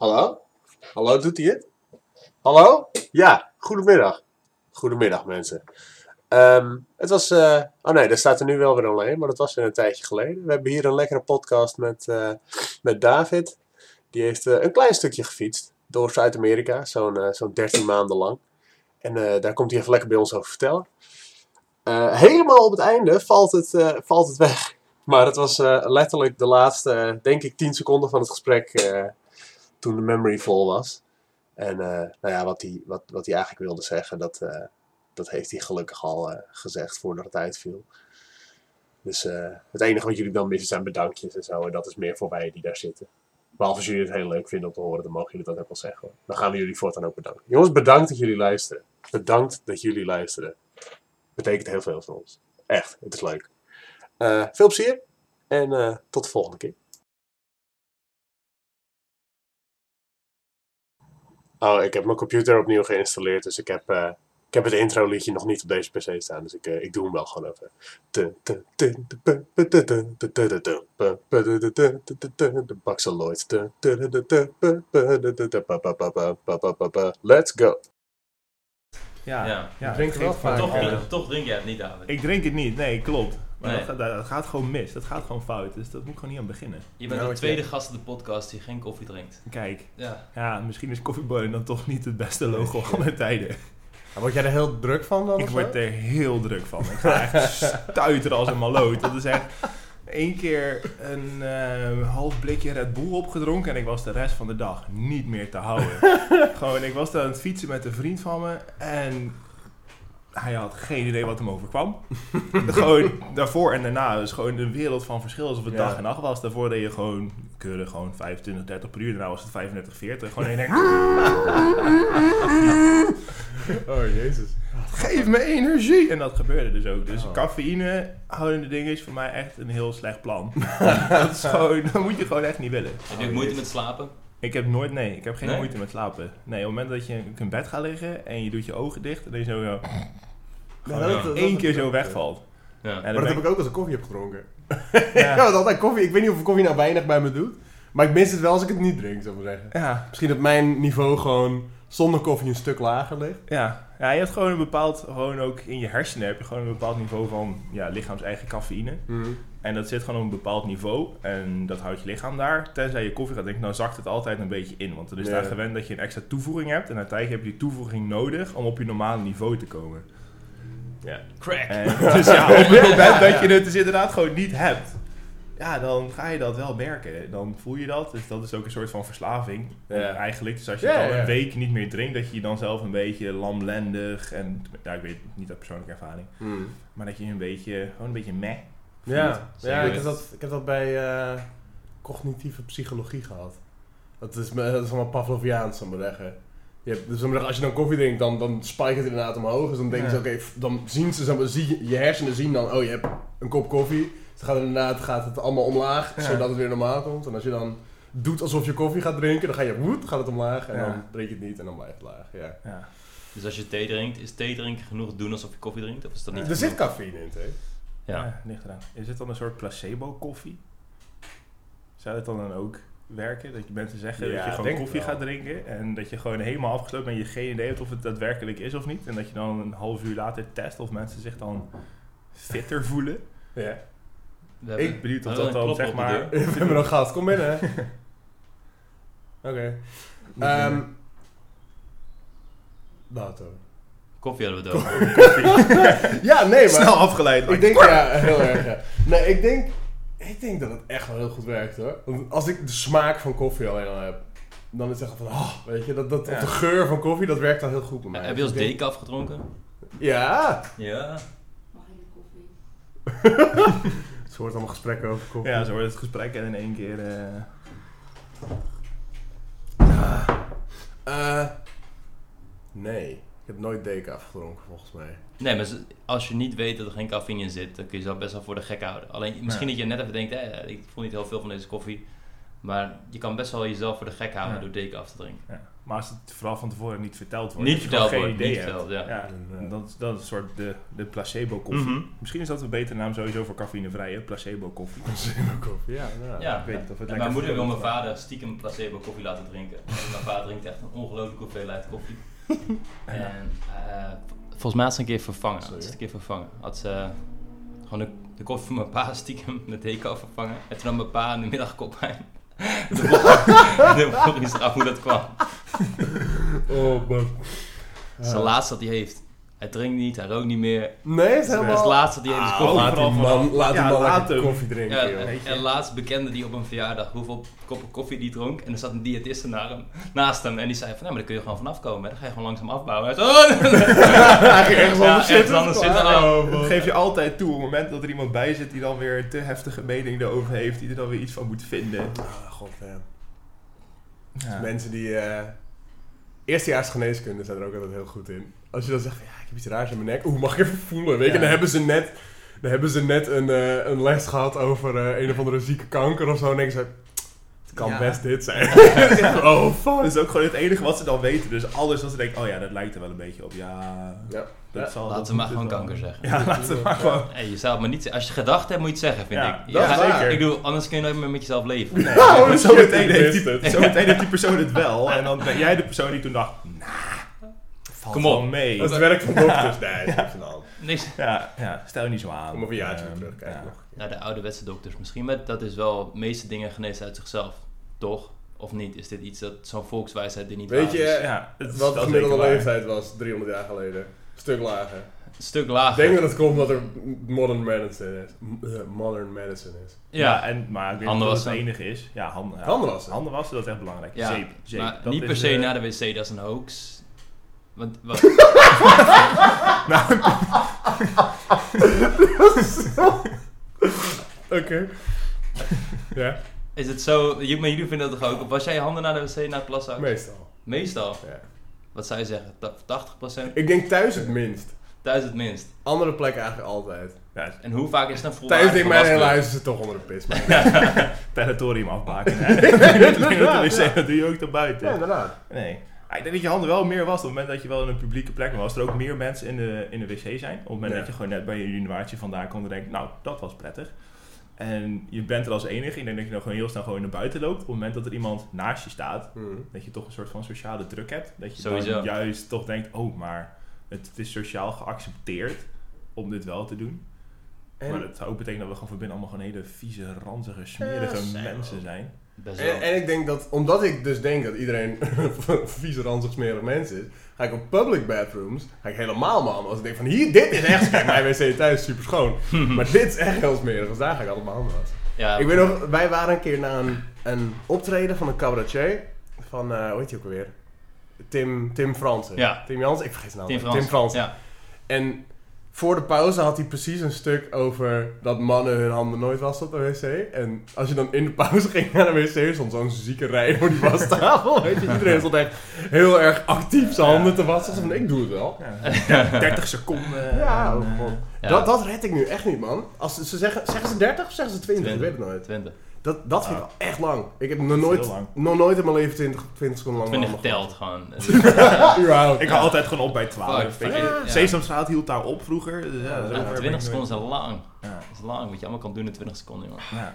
Hallo? Hallo, doet hij het? Hallo? Ja, goedemiddag. Goedemiddag mensen. Ehm, het was, eh, oh nee, daar staat er nu wel weer alleen, maar dat was weer een tijdje geleden. We hebben hier een lekkere podcast met, eh, met David. Die heeft eh, een klein stukje gefietst door Zuid-Amerika, zo'n zo'n 13 maanden lang. En daar komt hij even lekker bij ons over vertellen. Helemaal op het einde valt het, valt het weg. Maar het was letterlijk de laatste, denk ik, 10 seconden van het gesprek toen de memory vol was. En eh, nou ja, wat hij, wat, wat eigenlijk wilde zeggen, dat, eh, dat heeft hij gelukkig al eh, gezegd voordat het uitviel. Dus het enige wat jullie dan missen zijn bedankjes en zo. En dat is meer voor wij die daar zitten. Behalve als jullie het heel leuk vinden om te horen, dan mogen jullie dat ook wel zeggen. Dan gaan we jullie voortaan ook bedanken. Jongens, bedankt dat jullie luisteren. Bedankt dat jullie luisteren. Betekent heel veel voor ons. Echt, het is leuk. Veel plezier en tot de volgende keer. Oh, ik heb mijn computer opnieuw geïnstalleerd, dus ik heb, eh, ik heb het intro liedje nog niet op deze PC staan, dus ik, eh, ik doe hem wel gewoon even. De Baxter Lloyd. Let's go. Ja, Ja. ja. Ik drink het er wel vaak, Toch, drink- toch drink jij het niet, David. Ik drink het niet, nee, klopt. Maar Nee. dat, gaat- dat gaat gewoon mis. Dat gaat gewoon fout. Dus dat moet ik gewoon niet aan beginnen. Je bent de tweede gast in de podcast die geen koffie drinkt. Kijk, Ja. ja, misschien is Coffee dan toch niet het beste logo aller tijden. Maar word jij er heel druk van dan? Ik word zo? er heel druk van. Ik ga echt stuiteren als een maloot. Dat is echt één keer een eh, half blikje Red Bull opgedronken en ik was de rest van de dag niet meer te houden. Gewoon, ik was daar aan het fietsen met een vriend van me en hij had geen idee wat hem overkwam. gewoon daarvoor en daarna is gewoon een wereld van verschil alsof het Ja. dag en nacht was. Daarvoor deed je gewoon keurig gewoon 25, 30 per uur. Daarna was het 35, 40. Gewoon denkt, Oh, jezus. geef me energie! En dat gebeurde dus ook. Dus Oh. cafeïne houdende dingen is voor mij echt een heel slecht plan. dat is gewoon, dat moet je gewoon echt niet willen. Heb je ook moeite met slapen? Ik heb nooit, nee, ik heb geen Nee? moeite met slapen. Nee, op het moment dat je in bed gaat liggen en je doet je ogen dicht en dan je zo, zo gewoon dat- dat- één keer zo wegvalt. Ja. En Maar dat heb ik ook als ik koffie heb gedronken. Ja. Altijd koffie. Ik weet niet of koffie nou weinig bij me doet. Maar ik mis het wel als ik het niet drink, zou ik maar zeggen. Ja, Misschien dat mijn niveau gewoon zonder koffie een stuk lager ligt. ja. ja, je hebt gewoon een bepaald, gewoon ook in je hersenen heb je gewoon een bepaald niveau van ja, lichaams-eigen cafeïne. En dat zit gewoon op een bepaald niveau en dat houdt je lichaam daar. Tenzij je koffie gaat drinken, dan zakt het altijd een beetje in. Want dan is Ja. daar gewend dat je een extra toevoeging hebt. En uiteindelijk heb je die toevoeging nodig om op je normale niveau te komen. Ja. Crack. En, dus ja, op het moment dat je het dus inderdaad gewoon niet hebt, ja, dan ga je dat wel merken. Dan voel je dat. Dus dat is ook een soort van verslaving. Ja. Eh, eigenlijk. Dus als je Ja, al ja. een week niet meer drinkt, dat je je dan zelf een beetje lamlendig en, ja, ik weet het niet uit persoonlijke ervaring, maar dat je een beetje, gewoon een beetje meh. Ja, ja ik, heb dat, ik heb dat bij eh, cognitieve psychologie gehad. Dat is, me- dat is allemaal Pavloviaans, zal ik maar zeggen. Je hebt, dus als je dan koffie drinkt, dan, dan spike het inderdaad omhoog. Dus dan denken Ja. ze, oké, dan zien ze, zie, je- je hersenen zien dan, oh, je hebt een kop koffie. Dus dan gaat het inderdaad gaat het allemaal omlaag, Ja. zodat het weer normaal komt. En als je dan doet alsof je koffie gaat drinken, dan ga je woed, gaat het omlaag. En Ja. dan drink je het niet en dan blijft het laag. Ja. Ja. Dus als je thee drinkt, is thee drinken genoeg doen alsof je koffie drinkt? Of is dat niet Er zit cafeïne in, hè? Ja. Ja, ligt eraan. Is het dan een soort placebo-koffie? Zou het dan, dan ook werken? Dat je mensen zeggen Ja, dat je gewoon koffie gaat drinken en dat je gewoon helemaal afgesloten bent en je geen idee hebt of het daadwerkelijk is of niet. En dat je dan een half uur later test of mensen zich dan fitter voelen. Ja. We hebben- Ik benieuwd of dat dan een zeg maar... We hebben nog gast, kom binnen. Oké. Ehm Dato. Koffie hadden we het over. Ja, nee, maar... Snel afgeleid. Ik denk, ja, heel erg, ja. Nee, ik denk, ik denk dat het echt wel heel goed werkt, hoor. Want als ik de smaak van koffie alleen al heb, dan is het echt van, oh, weet je, dat, dat, Ja. de geur van koffie, dat werkt al heel goed bij mij. Heb je als Dus ik denk- decaf gedronken? Ja. Ja. Mag ik de koffie? Het hoort allemaal gesprekken over koffie. Ja, zo wordt het gesprek en in één keer... eh, Eh, nee, heb nooit decaf gedronken, volgens mij. Nee, maar als je niet weet dat er geen cafeïne in zit, dan kun je jezelf best wel voor de gek houden. Alleen misschien Ja. dat je net even denkt, eh, ik voel niet heel veel van deze koffie. Maar je kan best wel jezelf voor de gek houden Ja. door deken af te drinken. Ja. Maar als het vooral van tevoren niet verteld wordt. Niet verteld geen wordt, niet idee hebt. verteld, ja. Ja, Ja. dat, is- dat is een soort de, de placebo koffie. Mhm. Misschien is dat een betere naam sowieso voor cafeïnevrije placebo koffie. koffie, ja. ja. Ja. Ik weet niet of het En mijn moeder wil mijn vader stiekem placebo koffie laten drinken. En mijn vader drinkt echt een ongelooflijke hoeveelheid koffie. En eh, volgens mij had ze een keer vervangen. Had ze een keer vervangen. Had ze eh, gewoon de, de koffie van mijn pa stiekem de deken vervangen. En toen had mijn pa in de middag koppijn. De hij zich af hoe dat kwam. Oh, man. Dat is het laatste wat hij heeft. Hij drinkt niet, hij rookt niet meer. Nee, het is Dat is helemaal... het laatste wat hij Ah, koffie. laat die man, laat die Ja, man laat lekker hem. koffie drinken, Ja, joh. en, en laatst bekende die op een verjaardag hoeveel koppen koffie die dronk. En er zat een diëtiste naar hem, naast hem. En die zei van, nou, maar daar kun je gewoon vanaf komen. hè. Dan ga je gewoon langzaam afbouwen. Hij zei, oh! Hij ging ergens Ja, anders ergens zitten. anders zitten. Oh, Dat geef je altijd toe op het moment dat er iemand bij zit die dan weer een te heftige mening erover heeft, die er dan weer iets van moet vinden. Ah, god, ja. Ja. Mensen die... eh eerstejaars geneeskunde zijn er ook altijd heel goed in. Als je dan zegt, ja, ik heb iets raars in mijn nek. Oeh, mag ik even voelen? Weet je, Ja. dan hebben ze net, dan hebben ze net een, eh, een les gehad over eh, een of andere zieke kanker of zo. En denken ze, het kan Ja. best dit zijn. oh, fuck. Dat is ook gewoon het enige wat ze dan weten. Dus alles dat ze denken, oh ja, dat lijkt er wel een beetje op. Ja, Ja. Dat Ja. zal Laten we maar gewoon kanker zeggen. Ja, laten we maar gewoon. Hey, je zou het maar niet. Als je gedacht hebt, moet je het zeggen, vind Ja, ik. dat Ja, is zeker. Ik bedoel, anders kun je nooit meer met jezelf leven. Nee, Oh, zometeen ik heeft, die, heeft persoon het wel. En dan ben jij de persoon die toen dacht, nah, valt Kom op. mee. Dat is het werk van dokters. Nee, dat niks. Ja, ja, stel je niet zo aan. Kom over een jaartje Ehm, terug kijken ja. nog. Nou, de ouderwetse dokters misschien. Maar dat is wel, de meeste dingen genezen uit zichzelf. Toch? Of niet? Is dit iets dat zo'n volkswijsheid die niet Weet je, is? Ja, het is Wat de wel gemiddelde leeftijd was 300 jaar geleden. Een stuk lager. Een stuk Ik lager. denk dat het komt omdat er modern medicine is. Eh, Modern medicine is. Ja, ja, en, maar ik niet of het enige is. Ja, handen, ja. Handen wassen. Handen wassen, dat is echt belangrijk. Ja, Zeep, zeep. maar dat niet per se eh, naar de wc, dat is een hoax. Want, wat, Oké. ja, is het zo, maar jullie vinden dat toch ook? Was jij je handen naar de wc, naar het plassen? ook? meestal. Meestal. Ja. Wat zou je zeggen? Ta- 80%? Ik denk thuis het minst. Thuis het minst. Andere plekken eigenlijk altijd. Ja, En hoe vaak is het een Thuis denk ik mijn hele huis is het toch onder de pis. Maar... territorium afbaken. dat doe je ook naar buiten. Ja, inderdaad. Nee. Ja, ik denk dat je handen wel meer was op het moment dat je wel in een publieke plek was. Er ook meer mensen in de, in de wc zijn. Op het moment Ja. dat je gewoon net bij je universiteit vandaan komt en denkt, nou, dat was prettig. En je bent er als enige. Ik denk dat je dan gewoon heel snel gewoon naar buiten loopt. Op het moment dat er iemand naast je staat, Mhm. dat je toch een soort van sociale druk hebt. Dat je Sowieso. dan juist toch denkt, oh, maar het, het is sociaal geaccepteerd om dit wel te doen. En, Maar dat zou ook betekenen dat we gewoon van binnen allemaal gewoon hele vieze, ranzige, smerige Ja, zijn mensen zijn. Best en, en ik denk dat, omdat ik dus denk dat iedereen vieze, ranzig, smerig mens is, ga ik op public bathrooms, ga ik helemaal man. Als ik denk van hier, dit is echt, kijk, mijn wc thuis is super schoon. maar dit is echt heel smerig, dus daar ga ik altijd mijn handen wassen. ja, Ik weet nog, wij waren een keer naar een, een optreden van een cabaretier. Van, eh hoe heet hij ook alweer? Tim, Tim Fransen. Ja. Tim Jans, ik vergeet zijn naam. Tim Frans. Tim Fransen. Ja. En voor de pauze had hij precies een stuk over dat mannen hun handen nooit wassen op de wc. En als je dan in de pauze ging naar de wc, stond zo'n zieke rij voor die wastafel. Weet je, iedereen stond echt heel erg actief zijn handen te wassen. Van, ik doe het wel. Ja. 30 seconden. Ja, en, oh eh, god. Ja. Dat, dat red ik nu echt niet, man. Als ze, ze zeggen, zeggen ze 30 of zeggen ze 20? Ik weet het nooit. 20. Dat, dat vind ik Ja. wel echt lang. Ik heb nog nooit, lang. nog nooit in mijn leven 20, 20 seconden lang 20 handen telt gewoon. Ik hou altijd gewoon op bij 12. Fuck, weet je. ja. Sesamstraat hield daar op vroeger. Dus ja, Ja, zo ver ben 20 ik seconden is lang. Ja. Dat is lang. Wat je allemaal kan doen in 20 seconden, jongen. Ja,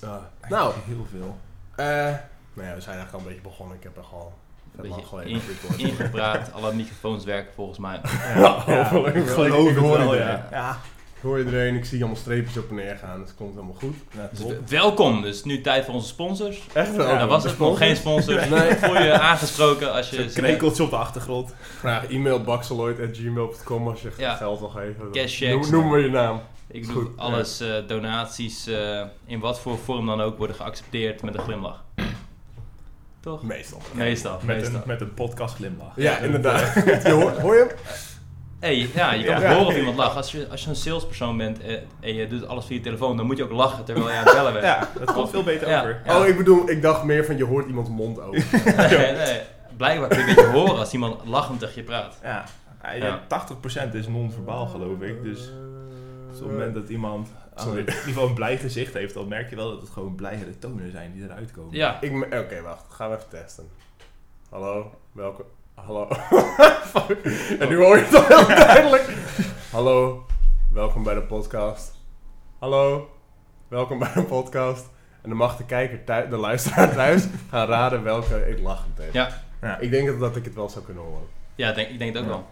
Ja. Nou, heel veel. eh nou ja, we zijn eigenlijk al een beetje begonnen. Ik heb er al beetje in-. Ingepraat, alle microfoons werken volgens mij. Ja, hopelijk. ik Ik geloof wel, ja. Ja, hoor iedereen, ik zie allemaal streepjes op en neer gaan. Dus het komt helemaal goed. ja, Dus welkom. Dus nu tijd voor onze sponsors. Echt wel. Ja, dat was het nog geen sponsors. Nee. Voel je aangesproken als je... Zo'n krekeltje op de achtergrond. Graag e-mail baxeloid.gmail.com als je Ja. geld wil geven. Cashchecks. Noem, noem maar je naam. Ik doe goed, alles, eh, donaties, eh, in wat voor vorm dan ook, worden geaccepteerd met een glimlach. Toch? Meestal. Meestal, Met meestal. een, met een podcast glimlach. Ja, inderdaad. je hoort, hoor je hem? Hey, ja, je kan Ja. horen of iemand lacht. Als je, als je een salespersoon bent eh, en je doet alles via je telefoon, dan moet je ook lachen terwijl je aan het bellen bent. Ja, dat komt veel beter Ja. over. Ja. Oh, ik bedoel, ik dacht meer van je hoort iemands mond open. nee, nee. Blijkbaar kun je een beetje horen als iemand lachend tegen je praat. Ja, ja, Ja. 80% is non-verbaal geloof ik. Dus op het moment dat iemand in ieder geval een blij gezicht heeft, dan merk je wel dat het gewoon blijere tonen zijn die eruit komen. Ja, Oké, wacht. Gaan we even testen. Hallo, welkom. Hallo. en nu hoor je het al heel duidelijk. Hallo, welkom bij de podcast. Hallo, welkom bij de podcast. En dan mag de kijker, thuis, de luisteraar thuis, gaan raden welke ik lachend heb. Ja. Ja. Ik denk dat, dat ik het wel zou kunnen horen. ja ik denk, ik denk het ook Ja. wel.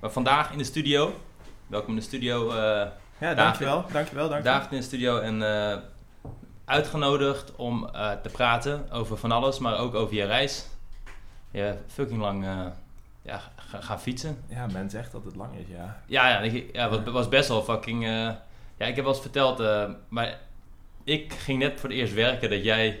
Maar vandaag in de studio, welkom in de studio, eh Ja, dankjewel. Dankjewel, dankjewel. David in de studio en eh, uitgenodigd om eh, te praten over van alles, maar ook over je reis. Je fucking lang eh, ja, ga- gaan fietsen. Ja, men zegt dat het lang is, ja. Ja, ja, ik, ja was best wel fucking... eh, ja, ik heb wel eens verteld, eh, maar ik ging net voor het eerst werken dat jij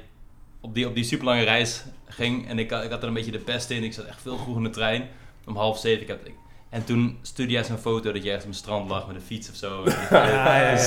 op die, op die superlange reis ging. En ik, had- ik had er een beetje de pest in. Ik zat echt veel vroeg in de trein, om half zeven. Ik had, ik- en toen stuurde jij zo'n foto dat je ergens op het strand lag met een fiets of zo. Een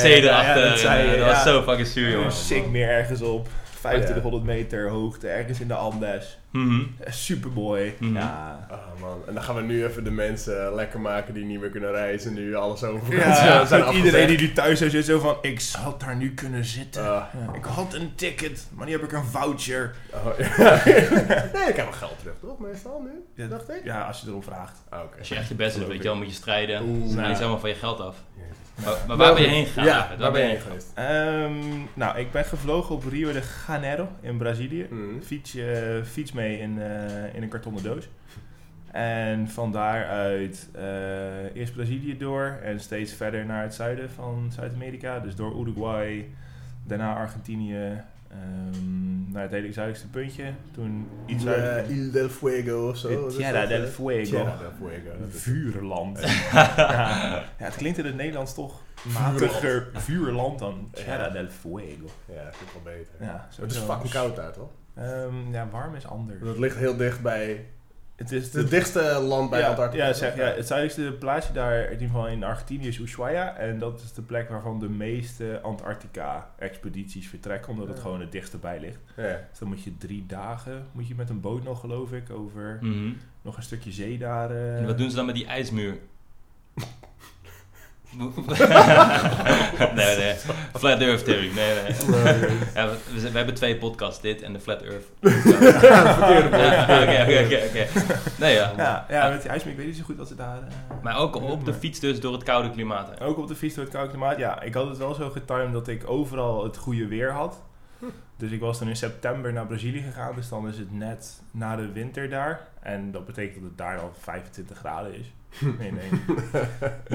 je, en, eh, dat ja. was zo fucking zuur, jongen. Sick meer ergens op. 2500 meter hoogte, ergens in de Andes. Mhm. Super mooi. Mhm. Ja. Oh man, en dan gaan we nu even de mensen lekker maken die niet meer kunnen reizen. Nu alles over Ja, zijn zijn iedereen die nu thuis zit zo van, ik had daar nu kunnen zitten. Ah. Ja, ik had een ticket, maar nu heb ik een voucher. Oh, ja. nee, ik heb mijn geld terug, toch? Meestal nu, Ja, dacht ik. Ja, als je erom vraagt. Ah, Oké. Als je echt je best doet, weet je wel, moet je strijden. Oeh. Ze gaan niet Ja. zomaar van je geld af. Jezus. Maar, maar waar ben je heen gegaan? Ja, waar ben je heen geweest? Ehm, nou, ik ben gevlogen op Rio de Janeiro in Brazilië. Mhm. Fiets, eh, fiets mee in, eh, in een kartonnen doos. En van daaruit eh, eerst Brazilië door en steeds verder naar het zuiden van Zuid-Amerika. Dus door Uruguay, daarna Argentinië, ehm, naar het hele zuidelijkste puntje. Toen iets Il, del Fuego of zo. Eh, Tierra del? Fuego. Tierra del Fuego. dat is- Vuurland. ja. ja, het klinkt in het Nederlands toch matiger vuurland dan Tierra Ja. del Fuego. Ja, dat vind ik wel beter. Ja, het is fucking koud daar, toch? Ehm, ja, warm is anders. Dat ligt heel dicht bij... Het is Het dichtste land bij ja, Antarctica. Ja, zeg, ja, het zuidelijkste plaatsje daar, in ieder geval in Argentinië, is Ushuaia. En dat is de plek waarvan de meeste Antarctica-expedities vertrekken, omdat het Ja. gewoon het dichtste bij ligt. Ja. Dus dan moet je drie dagen, moet je met een boot nog, geloof ik, over Mhm. nog een stukje zee daar. eh. En wat doen ze dan met die ijsmuur? Nee, nee. Flat Earth Theory. Nee, nee. Ja, we, we- we hebben twee podcasts, dit en de Flat Earth. Ja, Oké, oké, oké, oké. Nee, ja. Ja, ja, met die ijsmeer, ik weet niet zo goed wat ze daar... eh, Maar ook op de fiets dus door het koude klimaat. hè? Ook op de fiets door het koude klimaat. Ja, ik had het wel zo getimed dat ik overal het goede weer had. Dus ik was toen in september naar Brazilië gegaan. Dus dan is het net na de winter daar. En dat betekent dat het daar dan 25 graden is. Nee, nee.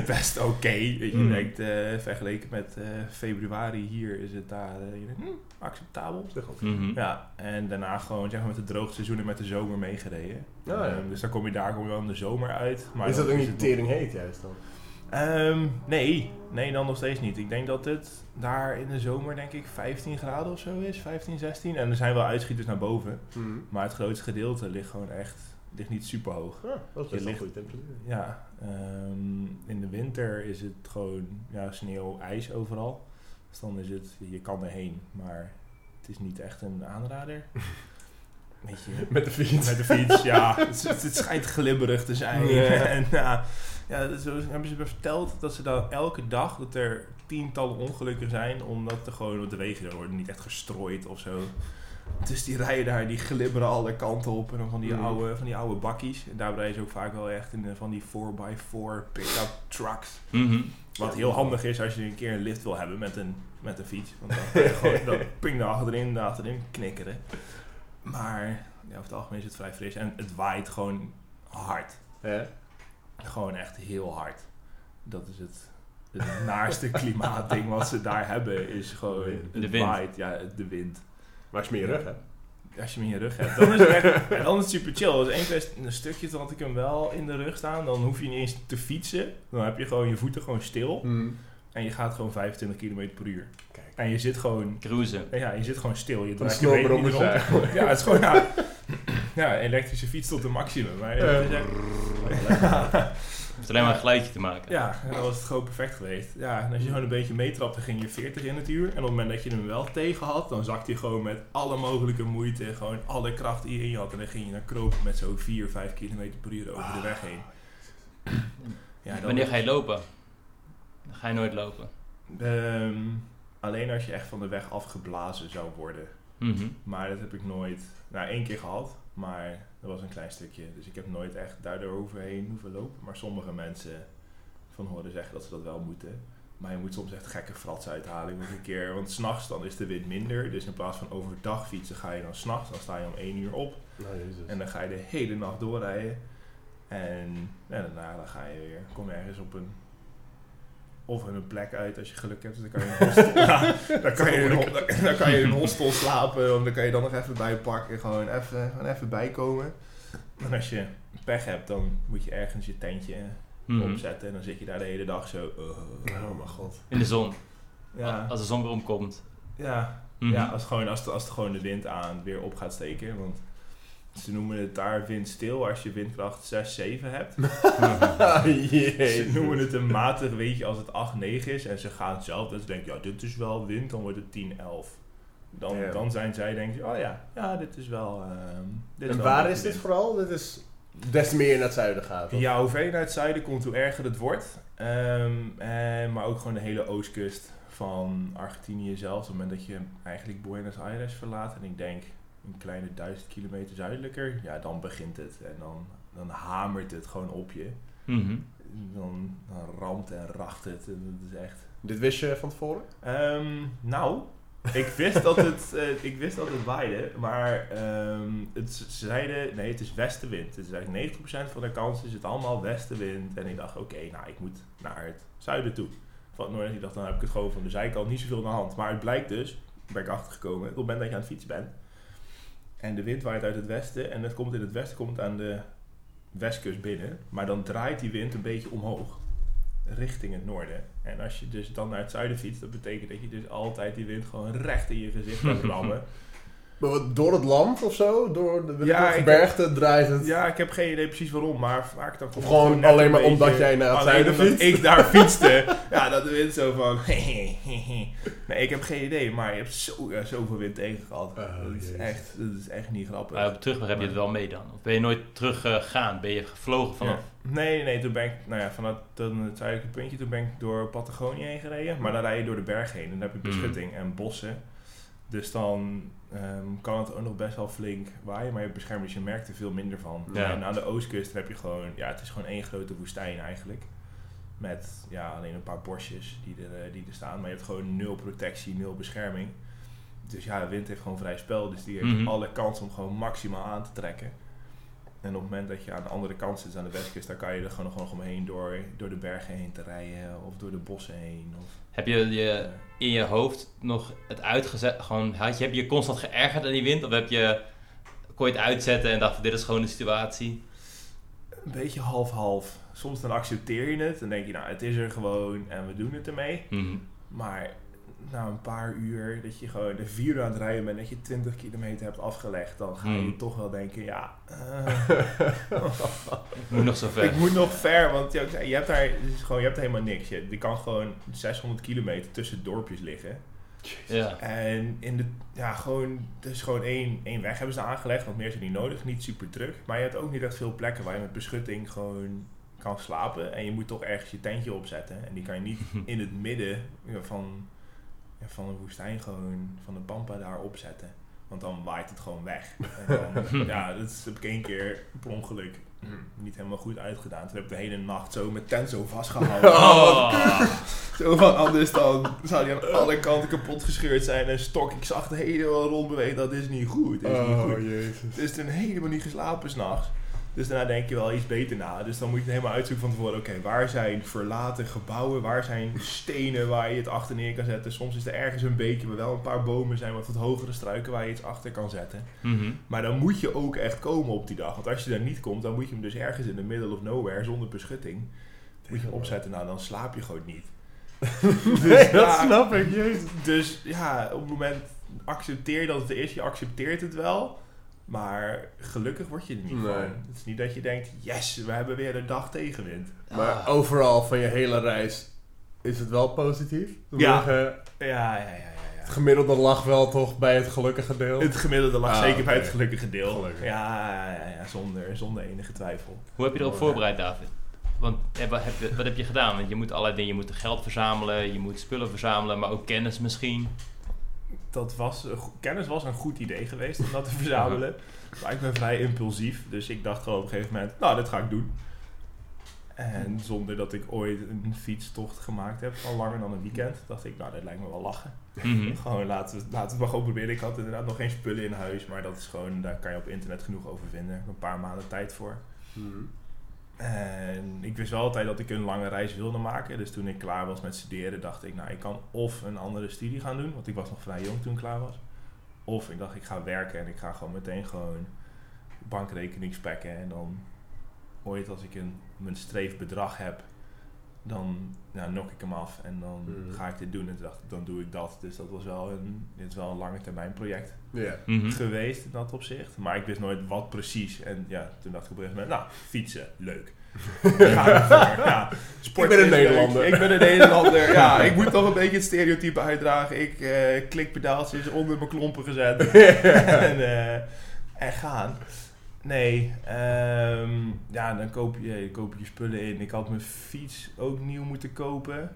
Best oké. Je Mm. denkt, eh, vergeleken met eh, februari hier is het daar eh, je denkt, hm, acceptabel. Mhm. Ja, en daarna gewoon zeg maar, met het droogseizoen en met de zomer meegereden. Oh, ja. Ehm, dus dan kom je daar gewoon wel in de zomer uit. Maar is dan dat ook het niet tering heet juist dan? Ehm, nee, nee, dan nog steeds niet. Ik denk dat het daar in de zomer, denk ik, 15 graden of zo is. 15, 16. En er zijn wel uitschieters naar boven. Maar het grootste gedeelte ligt gewoon echt ligt niet super hoog. Ja, dat is een goede temperatuur. Ja, ehm, in de winter is het gewoon ja, sneeuw, ijs overal. Dus dan is het, je kan erheen, maar het is niet echt een aanrader. Met de fiets. met de fiets, ja. Het, het, schijnt glibberig te zijn. En ja, zo hebben ze me verteld dat ze dan elke dag, dat er tientallen ongelukken zijn, omdat er gewoon de wegen worden niet echt gestrooid of zo. Dus die rijden daar, die glibberen alle kanten op. En dan van die, Mm. oude, van die oude bakkies. En daar rijden ze ook vaak wel echt in de, van die 4x4 pick-up trucks. Mhm. Wat heel handig is als je een keer een lift wil hebben met een, met een fiets. Want dan kun je gewoon ping daar achterin, daar achterin knikkeren. Maar ja, over het algemeen is het vrij fris. En het waait gewoon hard. Ja. Gewoon echt heel hard. Dat is het, het naarste klimaatding wat ze daar hebben. Is gewoon, De het wind. waait. Ja, de wind. Maar als je meer rug hebt. Als je hem in je rug hebt, dan is het echt, en dan is het super chill. Dus één keer een stukje had ik hem wel in de rug staan. Dan hoef je niet eens te fietsen. Dan heb je gewoon je voeten gewoon stil. En je gaat gewoon 25 km per uur. Kijk. En je zit gewoon, Cruisen. ja, je zit gewoon stil. Je draait je de rond. Ja, het is gewoon, ja, ja, elektrische fiets tot de maximum. Maar het is echt- Het heeft alleen maar een geluidje te maken. ja, en dan was het gewoon perfect geweest. Ja, en als je gewoon een beetje meetrapte, ging je 40 in het uur. En op het moment dat je hem wel tegen had, dan zakte je gewoon met alle mogelijke moeite, gewoon alle kracht die je in je had. En dan ging je naar kroop met zo'n 4, 5 km per uur over de weg heen. Ja, dan- Wanneer ga je lopen? Dan ga je nooit lopen. Ehm, Alleen als je echt van de weg afgeblazen zou worden. Mhm. Maar dat heb ik nooit, nou één keer gehad, maar dat was een klein stukje. Dus ik heb nooit echt daardoor overheen hoeven lopen. Maar sommige mensen van horen zeggen dat ze dat wel moeten. Maar je moet soms echt gekke frats uithalen. Moet een keer, want s'nachts dan is de wind minder. Dus in plaats van overdag fietsen ga je dan s'nachts. Dan sta je om één uur op. Nou. En dan ga je de hele nacht doorrijden. En ja, daarna dan ga je weer, kom je ergens op een, of een plek uit als je geluk hebt. Dus dan kan je in een hostel, ja, dan kan je in een, ho- dan, dan kan je in een hostel slapen. Dan kan je dan nog even bijpakken. Gewoon even, gewoon even bijkomen. En als je pech hebt, dan moet je ergens je tentje Mhm. opzetten. En dan zit je daar de hele dag zo. uh, Oh mijn god. In de zon. ja, Als de zon weer omkomt. ja, Mhm. Ja, als, gewoon, als, de, als de, gewoon de wind aan weer op gaat steken. Want ze noemen het daar windstil als je windkracht 6, 7 hebt. Ze noemen het een matig weetje als het 8, 9 is. En ze gaan zelf, ze denken, ja, dit is wel wind, dan wordt het 10, 11. Dan, Ja. dan zijn zij, denken, oh ja, ja, dit is wel... ehm, dit En wel waar is dit wind. vooral? Dit is des te meer je naar het zuiden gaat. of? Ja, hoe verder je naar het zuiden komt, hoe erger het wordt. Ehm, en, maar ook gewoon de hele oostkust van Argentinië zelf. Op het moment dat je eigenlijk Buenos Aires verlaat. En ik denk een kleine duizend kilometer zuidelijker. Ja, dan begint het. En dan, dan hamert het gewoon op je. Mhm. Dan, dan ramt en racht het. En dat is echt... Dit wist je van tevoren? Ehm, nou, ik wist dat het, eh, ik wist dat het waaide, maar ehm, het, ze zeiden, nee, het is westenwind. Het is eigenlijk 90% van de kans is het allemaal westenwind. En ik dacht, oké, nou, ik moet naar het zuiden toe. Van het noorden, ik dacht, dan heb ik het gewoon van de zijkant niet zoveel aan de hand. Maar het blijkt dus, daar ben ik achtergekomen, op het moment dat je aan het fietsen bent. En de wind waait uit het westen en het komt in het westen komt aan de westkust binnen. Maar dan draait die wind een beetje omhoog richting het noorden. En als je dus dan naar het zuiden fietst, dat betekent dat je dus altijd die wind gewoon recht in je gezicht gaat rammen. Door het land of zo? Door de, Ja, gebergte draait het? ja, ik heb geen idee precies waarom, maar vaak dan gewoon net alleen een maar beetje- omdat jij naar het omdat fietst? ik daar fietste. ja, dat de wind zo van... nee, ik heb geen idee, maar je hebt zo, ja, zoveel wind tegen gehad. Oh, dat, is echt, dat is echt niet grappig. Maar op terugweg heb je het wel mee dan? Of ben je nooit teruggegaan? ben je gevlogen vanaf? Ja. Nee, nee, toen ben ik, nou ja, vanuit het zuidelijke puntje, toen ben ik door Patagonië heen gereden. Maar dan rij je door de berg heen en dan heb je beschutting en bossen. Dus dan ehm, kan het ook nog best wel flink waaien, maar je hebt beschermd, dus je merkt er veel minder van. Ja. En aan de oostkust heb je gewoon, ja, het is gewoon één grote woestijn eigenlijk. Met ja, alleen een paar bosjes die er, eh, die er staan, maar je hebt gewoon nul protectie, nul bescherming. Dus ja, de wind heeft gewoon vrij spel, dus die heeft Mhm. alle kans om gewoon maximaal aan te trekken. En op het moment dat je aan de andere kant zit, aan de westkust, dan kan je er gewoon nog, omheen door, door de bergen heen te rijden of door de bossen heen. Of, Heb je je in je hoofd nog het uitgezet? Gewoon, had je, heb je je constant geërgerd aan die wind? Of heb je, kon je het uitzetten en dacht van dit is gewoon de situatie? een beetje half-half. Soms dan accepteer je het en denk je, nou, het is er gewoon en we doen het ermee. Mhm. Maar na een paar uur, dat je gewoon de vier uur aan het rijden bent, dat je 20 kilometer hebt afgelegd, dan ga je Hmm. toch wel denken, ja, eh, Moet nog zo ver. ik moet nog ver, want ja, ik zei, je hebt daar gewoon, je hebt helemaal niks. Je, je kan gewoon 600 kilometer tussen dorpjes liggen. Ja. En in de, ja, gewoon, er is gewoon één, één weg hebben ze aangelegd, want meer is er niet nodig, niet super druk. Maar je hebt ook niet echt veel plekken waar je met beschutting gewoon kan slapen. En je moet toch ergens je tentje opzetten. En die kan je niet in het midden van, ja, van een woestijn gewoon, van de pampa daar opzetten. Want dan waait het gewoon weg. En dan, ja, dat is- heb ik één keer per ongeluk niet helemaal goed uitgedaan. Toen heb ik de hele nacht zo met tent zo vastgehouden. Oh. Zo van, anders dan zou die aan alle kanten kapot gescheurd zijn. En stok, ik zag de helemaal rond bewegen. Dat is niet goed. Dat is niet Oh, goed. jezus. Dus toen helemaal niet geslapen s'nachts. Dus daarna denk je wel iets beter na. Dus dan moet je het helemaal uitzoeken van tevoren. Oké, waar zijn verlaten gebouwen? Waar zijn stenen waar je het achter neer kan zetten? Soms is er ergens een beekje waar wel een paar bomen zijn. Wat wat hogere struiken waar je iets achter kan zetten. Mhm. Maar dan moet je ook echt komen op die dag. Want als je daar niet komt, dan moet je hem dus ergens in the middle of nowhere zonder beschutting. Moet je hem opzetten. Nou, dan slaap je gewoon niet. Nee, dat ja, snap ik, jezus. Dus ja, op het moment accepteer dat het er is. Je accepteert het wel. Maar gelukkig word je er niet Nee. van. Het is niet dat je denkt, yes, we hebben weer een dag tegenwind. Maar Ah. overal van je hele reis is het wel positief? Ja. Ja, ja, ja, ja. Het gemiddelde lag wel toch bij het gelukkige deel? Het gemiddelde lag Ah, zeker bij het gelukkige deel. Gelukkig. Ja, ja, ja, zonder, zonder enige twijfel. Hoe heb je erop Oh, voorbereid, David? want ja, wat, heb je, wat heb je gedaan? Want je moet allerlei dingen, je moet geld verzamelen, je moet spullen verzamelen, maar ook kennis misschien. Dat was, kennis was een goed idee geweest om dat te verzamelen. Maar ik ben vrij impulsief, dus ik dacht gewoon op een gegeven moment, nou, dat ga ik doen. En zonder dat ik ooit een fietstocht gemaakt heb van langer dan een weekend, dacht ik, nou, dat lijkt me wel lachen. Mhm. Gewoon laten we, laten we het maar gewoon proberen. Ik had inderdaad nog geen spullen in huis, maar dat is gewoon, daar kan je op internet genoeg over vinden. Ik heb een paar maanden tijd voor. Mhm. En ik wist wel altijd dat ik een lange reis wilde maken. Dus toen ik klaar was met studeren, dacht ik, nou, ik kan of een andere studie gaan doen. Want ik was nog vrij jong toen ik klaar was. Of ik dacht, ik ga werken en ik ga gewoon meteen gewoon bankrekening spekken. En dan ooit als ik een, mijn streefbedrag heb, dan nou, nok ik hem af. En dan Mhm. ga ik dit doen. En toen dacht ik, dan doe ik dat. Dus dat was wel een, dit is wel een lange termijn project Ja. Mhm. geweest in dat opzicht. Maar ik wist nooit wat precies. En ja, toen dacht ik op een gegeven moment, nou, fietsen, leuk. Ja, sport Ik ben een leuk. Nederlander. Ik ben een Nederlander. Ja, ik moet toch een beetje het stereotype uitdragen. Ik eh klikpedaaltjes onder mijn klompen gezet. en, eh, en gaan. Nee, ehm, ja, dan koop je, koop je spullen in. Ik had mijn fiets ook nieuw moeten kopen.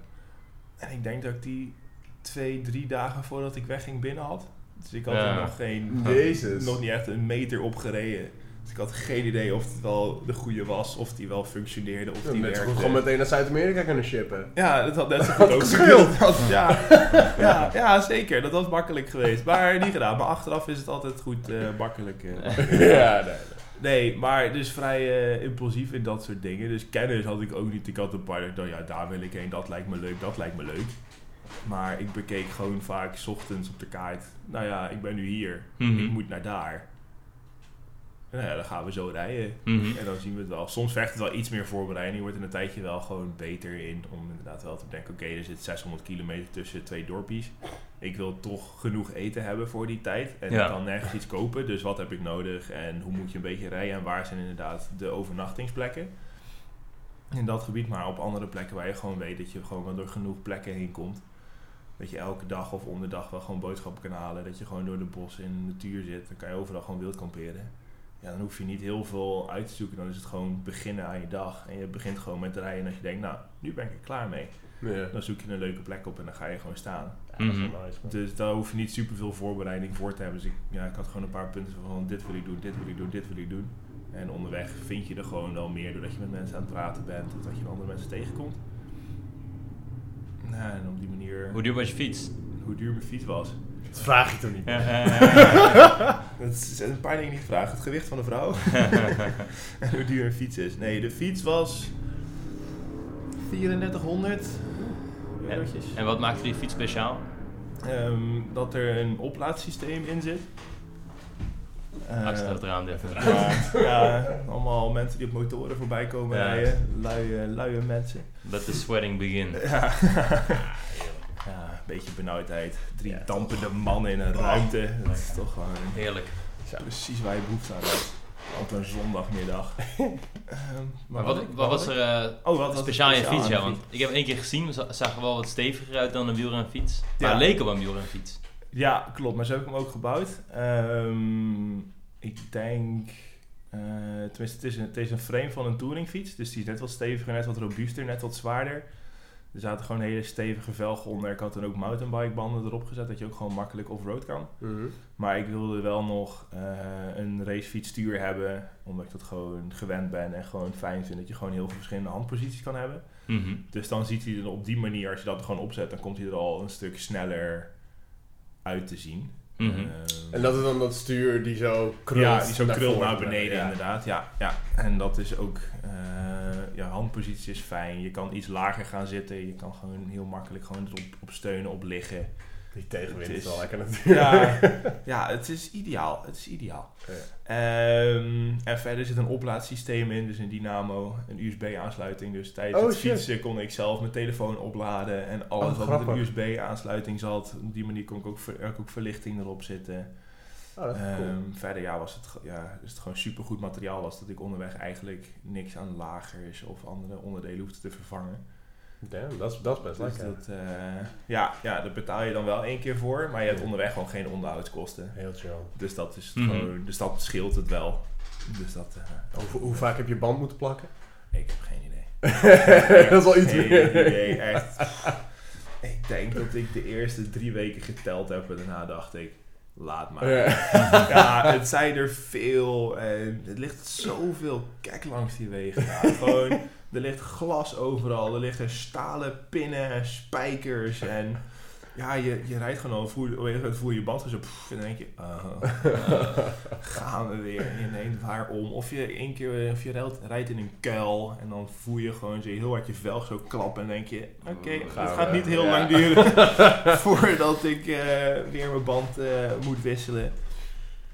En ik denk dat ik die twee, drie dagen voordat ik wegging binnen had. Dus ik had Ja. er nog geen Jezus. nog niet echt een meter op gereden. Dus ik had geen idee of het wel de goede was, of die wel functioneerde, of Ja, die werkte. gewoon meteen naar Zuid-Amerika kunnen shippen. Ja, dat had net zo goed ook Ja, ja, ja, zeker. Dat was makkelijk geweest. Maar niet gedaan. Maar achteraf is het altijd goed eh, makkelijk. eh. ja, nee. Nee, maar dus vrij eh, impulsief in dat soort dingen. Dus kennis had ik ook niet. Ik had een paar, ik dacht, ja, daar wil ik heen, dat lijkt me leuk, dat lijkt me leuk. Maar ik bekeek gewoon vaak 's ochtends op de kaart. Nou ja, ik ben nu hier. Mhm. Ik moet naar daar. Nou ja, dan gaan we zo rijden. Mhm. En dan zien we het wel. Soms vergt het wel iets meer voorbereiding. Je wordt in een tijdje wel gewoon beter in om inderdaad wel te denken... Oké, er zit 600 kilometer tussen twee dorpjes. Ik wil toch genoeg eten hebben voor die tijd. En Ja. ik kan nergens iets kopen. Dus wat heb ik nodig? En hoe moet je een beetje rijden? En waar zijn inderdaad de overnachtingsplekken? In dat gebied, maar op andere plekken waar je gewoon weet dat je gewoon wel door genoeg plekken heen komt. Dat je elke dag of om de dag wel gewoon boodschappen kan halen. Dat je gewoon door de bossen in de natuur zit. Dan kan je overal gewoon wild kamperen. Ja, dan hoef je niet heel veel uit te zoeken. Dan is het gewoon beginnen aan je dag. En je begint gewoon met rijden. En als je denkt, nou, nu ben ik er klaar mee. Ja. Dan zoek je een leuke plek op en dan ga je gewoon staan. Ja, dat is wel Mhm. nice, man. Dus daar hoef je niet super veel voorbereiding voor te hebben. Dus ik, ja, ik had gewoon een paar punten van dit wil ik doen, dit wil ik doen, dit wil ik doen. En onderweg vind je er gewoon wel meer doordat je met mensen aan het praten bent of dat je andere mensen tegenkomt. Nou, en op die manier, Hoe duur was je fiets? hoe duur mijn fiets was. Dat vraag je toch niet? Dat zijn een paar dingen niet vragen. Het gewicht van de vrouw. en hoe duur een fiets is. Nee, de fiets was 3400 eurotjes. en wat maakte die fiets speciaal? Ehm, dat er een oplaadsysteem in zit. Eh, Axel het eraan dit. ja, ja, allemaal mensen die op motoren voorbij komen Ja. rijden. Luie, luie mensen. Let the sweating begin. Ja. ja, een beetje benauwdheid. Drie Ja. dampende mannen in een ruimte. Dat is toch gewoon Heerlijk. precies waar je behoefte aan hebt. Op een zondagmiddag. Ehm, Maar wat, wat was er eh, Oh, wat was speciaal aan je fiets? Ja, want ik heb één keer gezien, we za- zagen wel wat steviger uit dan een wielrenfiets. Maar Ja. het leek op een wielrenfiets. Ja, klopt. Maar zo heb ik hem ook gebouwd. Ehm, ik denk... eh, tenminste, het is, een, het is een frame van een touringfiets. Dus die is net wat steviger, net wat robuuster, net wat zwaarder. Er zaten gewoon hele stevige velgen onder. Ik had dan ook mountainbikebanden erop gezet, dat je ook gewoon makkelijk off-road kan. Mhm. Maar ik wilde wel nog eh, een racefietsstuur hebben, omdat ik dat gewoon gewend ben en gewoon fijn vind dat je gewoon heel veel verschillende handposities kan hebben. Mhm. Dus dan ziet hij er op die manier, als je dat er gewoon opzet, dan komt hij er al een stuk sneller uit te zien. Mhm. Ehm, En dat is dan dat stuur die zo krult ja, die zo krult voren. naar beneden Ja. inderdaad. Ja, ja. En dat is ook, eh ja, handpositie is fijn. Je kan iets lager gaan zitten. Je kan gewoon heel makkelijk gewoon erop op steunen, op liggen. Die tegenwind is wel lekker natuurlijk. Ja, ja, het is ideaal. Het is ideaal. Ja. Ehm, en verder zit een oplaadsysteem in, dus een dynamo, een USB-aansluiting. Dus tijdens Oh, het shit. fietsen kon ik zelf mijn telefoon opladen en alles Oh, wat met een grappig. USB-aansluiting zat. Op die manier kon ik ook, ver- ook, verlichting erop zitten. Oh, dat is cool. Ehm, verder ja, was het, ja, is het gewoon supergoed materiaal was dat ik onderweg eigenlijk niks aan lagers of andere onderdelen hoefde te vervangen. Damn, dat is, dat is best Dus lekker. dat, eh, ja, ja, daar betaal je dan wel één keer voor, maar je hebt onderweg gewoon geen onderhoudskosten. Heel chill. Dus dat, is het Mhm. gewoon, dus dat scheelt het wel. Dus dat, eh, Hoe, hoe vaak heb je band moeten plakken? ik heb geen idee. dat is wel iets Geen meer. idee, echt. Ik denk dat ik de eerste drie weken geteld heb en daarna dacht ik, laat maar. Ja. Ja, het zijn er veel en het ligt zoveel kek langs die wegen. Ja, gewoon, er ligt glas overal, er liggen stalen pinnen en spijkers en ja, je, je rijdt gewoon al, voel, moment voel je je band zo pff, en dan denk je, gaan we weer en je neemt waarom. Of je één keer, of je rijdt, rijdt in een kuil en dan voel je gewoon zo heel hard je velg zo klappen en denk je, oké, het gaat niet heel ja. lang duren voordat ik eh, weer mijn band eh, moet wisselen.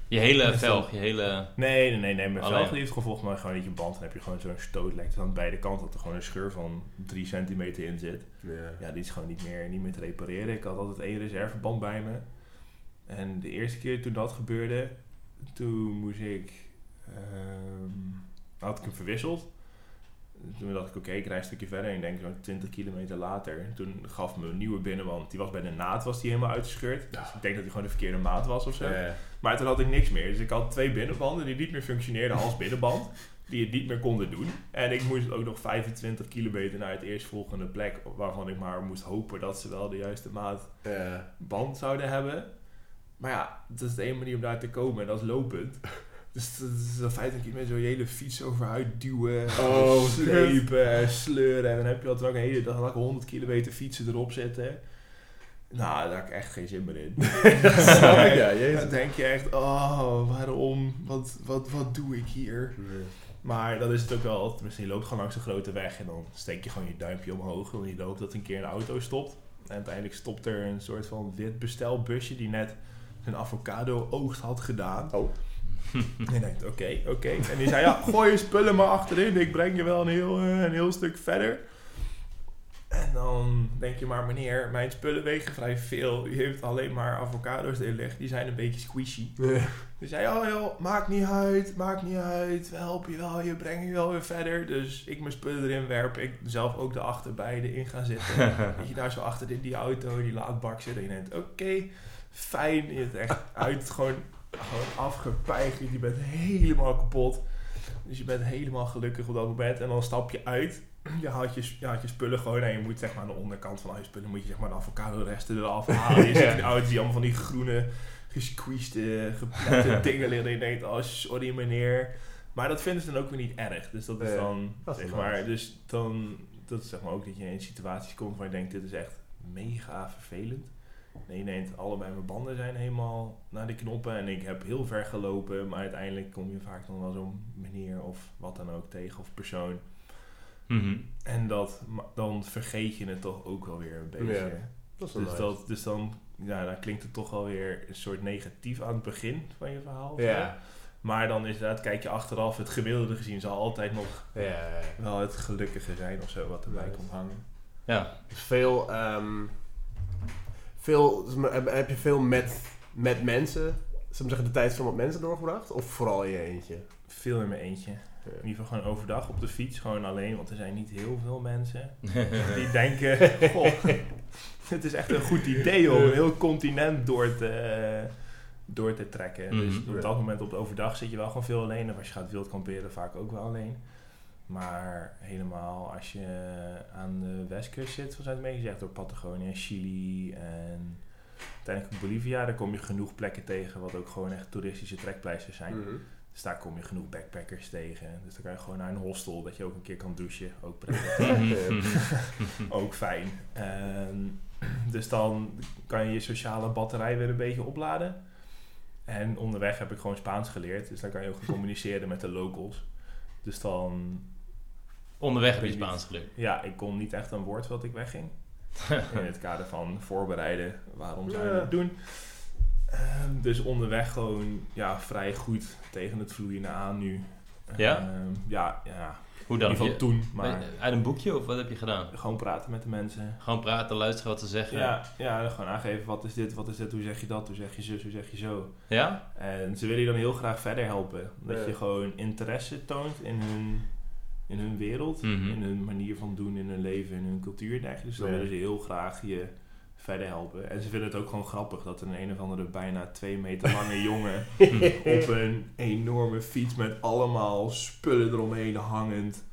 Je hele velg, je hele... Nee, nee, nee, nee. Mijn velg heeft gewoon volgens mij gewoon niet je band. Dan heb je gewoon zo'n stootlek. Dus aan beide kanten dat er gewoon een scheur van 3 centimeter in zit. Ja. Ja, die is gewoon niet meer, niet meer te repareren. Ik had altijd één reserveband bij me. En de eerste keer toen dat gebeurde, toen moest ik... ehm, had ik hem verwisseld. Toen dacht ik, oké, ik rijd een stukje verder. En ik denk zo'n 20 kilometer later. Toen gaf me een nieuwe binnenband. Die was bij de naad was die helemaal uitgescheurd. Dus ik denk dat die gewoon de verkeerde maat was of zo. Maar toen had ik niks meer. Dus ik had twee binnenbanden die niet meer functioneerden als binnenband. Die het niet meer konden doen. En ik moest ook nog 25 kilometer naar het eerstvolgende plek. Waarvan ik maar moest hopen dat ze wel de juiste maat band zouden hebben. Maar ja, dat is de enige manier om daar te komen. En dat is lopend. Dus dat is 15 kilometer zo je hele fiets overuit duwen. Oh, slepen en sleuren. En dan heb je dat dan ook een hele dag lang 100 kilometer fietsen erop zitten. Nou, daar heb ik echt geen zin meer in. ja, jezus. Dan denk je echt, oh, waarom? Wat, wat, wat doe ik hier? Maar dan is het ook wel, tenminste je loopt gewoon langs een grote weg en dan steek je gewoon je duimpje omhoog en je hoopt dat een keer een auto stopt. En uiteindelijk stopt er een soort van wit bestelbusje die net zijn avocado oogst had gedaan. Oh. En je denkt, oké, oké. En die zei, ja, gooi je spullen maar achterin, ik breng je wel een heel, eh, een heel stuk verder. En dan denk je maar, meneer, mijn spullen wegen vrij veel. U heeft alleen maar avocado's erin liggen, die zijn een beetje squishy. Dus hij zei, oh joh, maakt niet uit, maakt niet uit. We helpen je wel, je brengen je wel weer verder. Dus ik mijn spullen erin werp. Ik zelf ook de achterbeide in gaan zitten. Dat je daar zo achter in die auto, die laadbak zit. En je denkt, oké, fijn. Je bent echt uit, gewoon, gewoon afgepeigerd. Je bent helemaal kapot. Dus je bent helemaal gelukkig op dat moment. En dan stap je uit. Je haalt je, je, haalt je spullen gewoon en je moet zeg maar aan de onderkant van al je spullen moet je zeg maar de avocado resten eraf halen. Je zit in de auto die allemaal van die groene gesqueezed, geplette dingen liggen. En je denkt, oh sorry meneer. Maar dat vinden ze dan ook weer niet erg. Dus dat is dan, dat zeg nice. maar, dus dan, dat is zeg maar ook dat je in situaties komt waar je denkt, dit is echt mega vervelend. Nee, denkt, allebei mijn banden zijn helemaal naar de knoppen en ik heb heel ver gelopen. Maar uiteindelijk kom je vaak dan wel zo'n meneer of wat dan ook tegen of persoon. Mhm. En dat, dan vergeet je het toch ook wel weer een beetje. Ja, Dat Dus, nice. dat, dus dan, ja, dan klinkt het toch wel weer een soort negatief aan het begin van je verhaal. Ja. Maar dan is dat, kijk je achteraf, het gemiddelde gezien zal altijd nog Ja, wel het gelukkige zijn of zo wat erbij komt hangen. Ja. Veel, ehm, veel, heb, heb je veel met, met mensen, we zeggen, de tijd veel met mensen doorgebracht? Of vooral in je eentje? Veel in mijn eentje. Ja. In ieder geval gewoon overdag op de fiets, gewoon alleen, want er zijn niet heel veel mensen die denken, goh, het is echt een goed idee om een heel continent door te, door te trekken. Dus Mhm. op dat moment op de overdag zit je wel gewoon veel alleen. En als je gaat wild kamperen, vaak ook wel alleen. Maar helemaal als je aan de westkust zit, zoals het meegezegd, door Patagonië, Chili en uiteindelijk Bolivia, daar kom je genoeg plekken tegen wat ook gewoon echt toeristische trekpleisters zijn. Mhm. Dus daar kom je genoeg backpackers tegen. Dus dan kan je gewoon naar een hostel, dat je ook een keer kan douchen. Ook prettig. Mhm. ook fijn. Ehm, dus dan kan je je sociale batterij weer een beetje opladen. En onderweg heb ik gewoon Spaans geleerd. Dus dan kan je ook communiceren met de locals. Dus dan, Onderweg heb je Weet niet. Spaans geleerd. ja, ik kon niet echt een woord wat ik wegging. In het kader van voorbereiden. Waarom zou je Ja. dat doen? Ehm, dus onderweg gewoon ja, vrij goed tegen het vloeien aan nu. Ja? Ehm, ja, ja. Hoe In dan? ieder geval Je- toen. Maar Uit een boekje of wat heb je gedaan? gewoon praten met de mensen. Gewoon praten, luisteren wat ze zeggen. Ja, ja, gewoon aangeven wat is dit, wat is dit, hoe zeg je dat, hoe zeg je zus, hoe zeg je zo. Ja? En ze willen je dan heel graag verder helpen. Dat Ja. je gewoon interesse toont in hun, in hun wereld, Mhm. in hun manier van doen, in hun leven, in hun cultuur en dergelijke. Dus dan willen ze heel graag je verder helpen. En ze vinden het ook gewoon grappig dat een een of andere bijna twee meter lange jongen op een enorme fiets met allemaal spullen eromheen hangend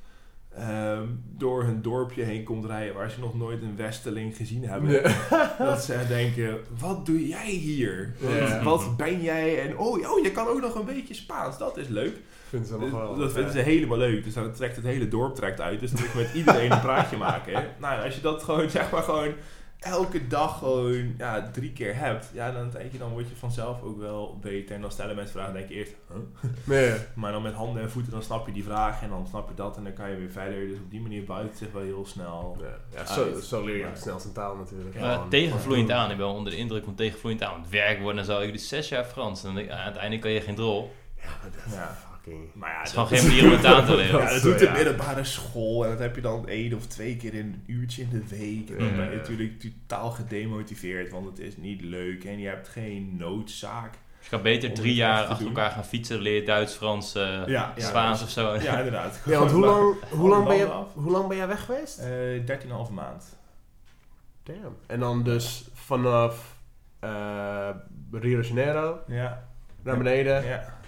ehm, door hun dorpje heen komt rijden waar ze nog nooit een Westeling gezien hebben. Ja. Dat ze denken, wat doe jij hier? Wat, Ja. wat ben jij? En oh, oh, je kan ook nog een beetje Spaans, dat is leuk. Vinden ze allemaal wel. dat vinden ze helemaal leuk. Dus dan trekt het hele dorp trekt uit. Dus dan moet je met iedereen een praatje maken. hè. Nou, als je dat gewoon, zeg maar, gewoon elke dag gewoon ja, drie keer hebt, ja, dan denk je, dan word je vanzelf ook wel beter. En dan stellen mensen vragen, dan denk je eerst, huh? Nee. Maar dan met handen en voeten, dan snap je die vraag en dan snap je dat en dan kan je weer verder. Dus op die manier buigt het zich wel heel snel. Ja, ja zo, zo leer je het snelst een taal natuurlijk. Maar Gewoon- tegenvloeiend aan, ik ben wel onder de indruk van tegenvloeiend aan. Want werk worden, dan zou ik dus zes jaar Frans. En dan ik, aan het einde kan je geen drol. Ja, maar dat is Ja. Fucking... Maar ja, Het is gewoon geen manier om het aan te leren. Ja, dat doet de ja. middelbare school en dat heb je dan één of twee keer in een uurtje in de week. En dan Ja, ben je natuurlijk totaal gedemotiveerd, want het is niet leuk en je hebt geen noodzaak. Dus je kan beter drie jaar achter doen. elkaar gaan fietsen, leer je Duits, Frans, eh Ja, ja, Spaans of zo. Ja, inderdaad. Ja, want hoe lang, hoe, lang ben je, hoe lang ben jij weg geweest? Eh 13,5 maand. Damn. En dan dus vanaf eh Rio de Janeiro Ja, naar beneden, ja,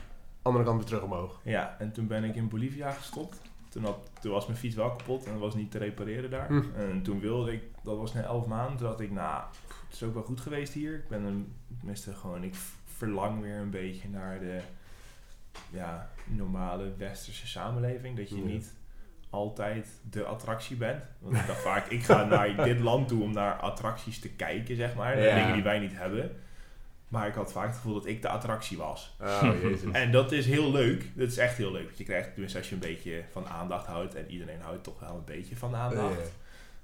andere kant weer terug omhoog. ja. En toen ben ik in Bolivia gestopt. Toen, had, toen was mijn fiets wel kapot en dat was niet te repareren daar. Hm. En toen wilde ik, dat was na 11 maanden, toen dacht ik, nou, pff, het is ook wel goed geweest hier. Ik ben een, tenminste gewoon, ik verlang weer een beetje naar de ja, normale westerse samenleving. Dat je Ja. niet altijd de attractie bent. Want ik dacht vaak, ik ga naar dit land toe om naar attracties te kijken, zeg maar. Ja. Dingen die wij niet hebben. Maar ik had vaak het gevoel dat ik de attractie was. Oh, jezus. En dat is heel leuk. Dat is echt heel leuk. Want je krijgt, tenminste als je een beetje van aandacht houdt, en iedereen houdt toch wel een beetje van aandacht,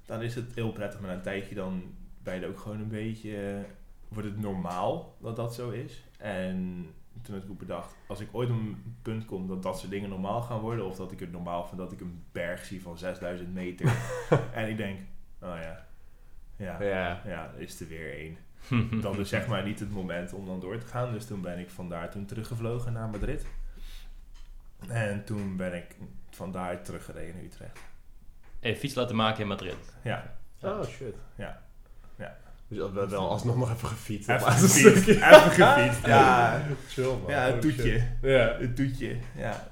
dan is het heel prettig. Maar na een tijdje dan ben je ook gewoon een beetje, eh, wordt het normaal dat dat zo is. En toen heb ik ook bedacht, als ik ooit op een punt kom dat dat soort dingen normaal gaan worden, of dat ik het normaal vind dat ik een berg zie van 6000 meter, en ik denk, oh ja, ja, Ja. ja, er is er weer één dan is zeg maar niet het moment om dan door te gaan. Dus toen ben ik vandaar toen teruggevlogen naar Madrid. En toen ben ik vandaar teruggereden naar Utrecht. Hey, fiets laten maken in Madrid. Ja, Oh, shit. Ja. Ja. Dus dat wel, wel alsnog nog even gefietst. even Dat gefietst. Even gefietst, ja. Chill, man. Ja, Oh, het toetje. Ja. Het toetje, ja.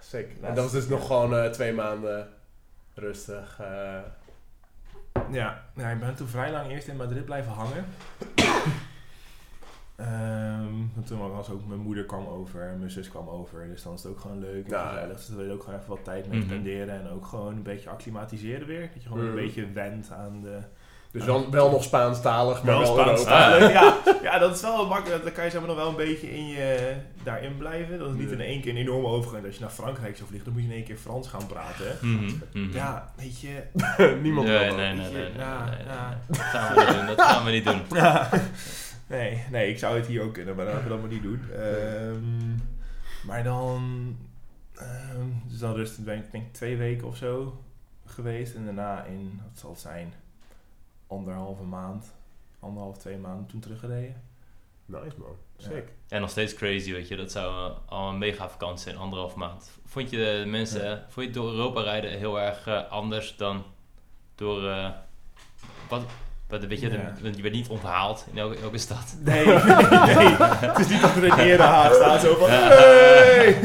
Sick. En dat was dus nog gewoon eh, twee maanden rustig. eh, Ja, ja, ik ben toen vrij lang eerst in Madrid blijven hangen. Want toen was ook mijn moeder kwam over en mijn zus kwam over. Dus dan is het ook gewoon leuk en Ja. gezellig. Dus daar wil je ook gewoon even wat tijd mee Mhm. spenderen. En ook gewoon een beetje acclimatiseren weer. Dat je gewoon Mhm. een beetje went aan de... dus wel, wel nog Spaanstalig, maar wel, Spaans Europa. talen. Ja, ja, dat is wel makkelijk. Dan kan je zeg maar nog wel een beetje in je, daarin blijven. Dat is niet Ja. in één keer een enorme overgang. Als je naar Frankrijk zou vliegen, dan moet je in één keer Frans gaan praten. hè. Mhm, mhm. Ja, weet je... Niemand nee, wil nee, dat. nee, nee, nee. Dat gaan we niet doen. Dat gaan we niet doen. nee, nee, ik zou het hier ook kunnen, maar dat gaan we dan maar niet doen. Ehm, maar dan... ehm, dus dan rustig ben ik denk twee weken of zo geweest. En daarna in, wat zal het zijn, anderhalve maand, anderhalf, twee maanden toen teruggereden. Nice, man. Ja. Sick. En nog steeds crazy, weet je. Dat zou eh, al een mega vakantie zijn, anderhalf maand. Vond je de mensen, Ja. eh, vond je door Europa rijden heel erg eh, anders dan door... eh, wat, wat, weet je, Ja. de- je werd niet onthaald in elke, elke stad. Nee, nee, nee. Het is niet dat er een herenhaag staat zo van... Hey!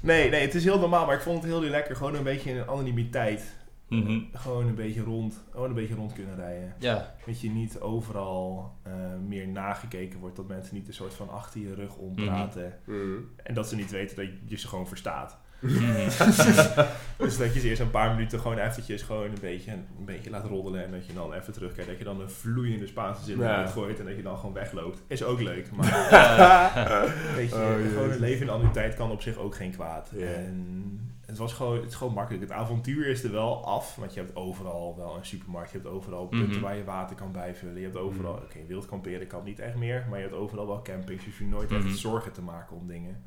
Nee, nee, het is heel normaal, maar ik vond het heel lekker. Gewoon een beetje een anonimiteit. Mhm. Gewoon een beetje rond, gewoon een beetje rond kunnen rijden. Ja, Dat je niet overal eh, meer nagekeken wordt. Dat mensen niet een soort van achter je rug ompraten. Mm. En dat ze niet weten dat je ze gewoon verstaat. Mhm. Dus dat je ze eerst een paar minuten gewoon eventjes gewoon een beetje, een beetje laat roddelen. En dat je dan even terugkijkt. Dat je dan een vloeiende Spaanse zin Ja. eruit gooit. En dat je dan gewoon wegloopt. Is ook leuk. Maar weet je, Oh, gewoon een leven in anoniteit kan op zich ook geen kwaad. En het, was gewoon, het is gewoon makkelijk. Het avontuur is er wel af. Want je hebt overal wel een supermarkt. Je hebt overal punten Mhm. waar je water kan bijvullen. Je hebt overal, Mhm. oké, wild kamperen kan niet echt meer. Maar je hebt overal wel campings. Dus je hoeft nooit Mhm. echt zorgen te maken om dingen.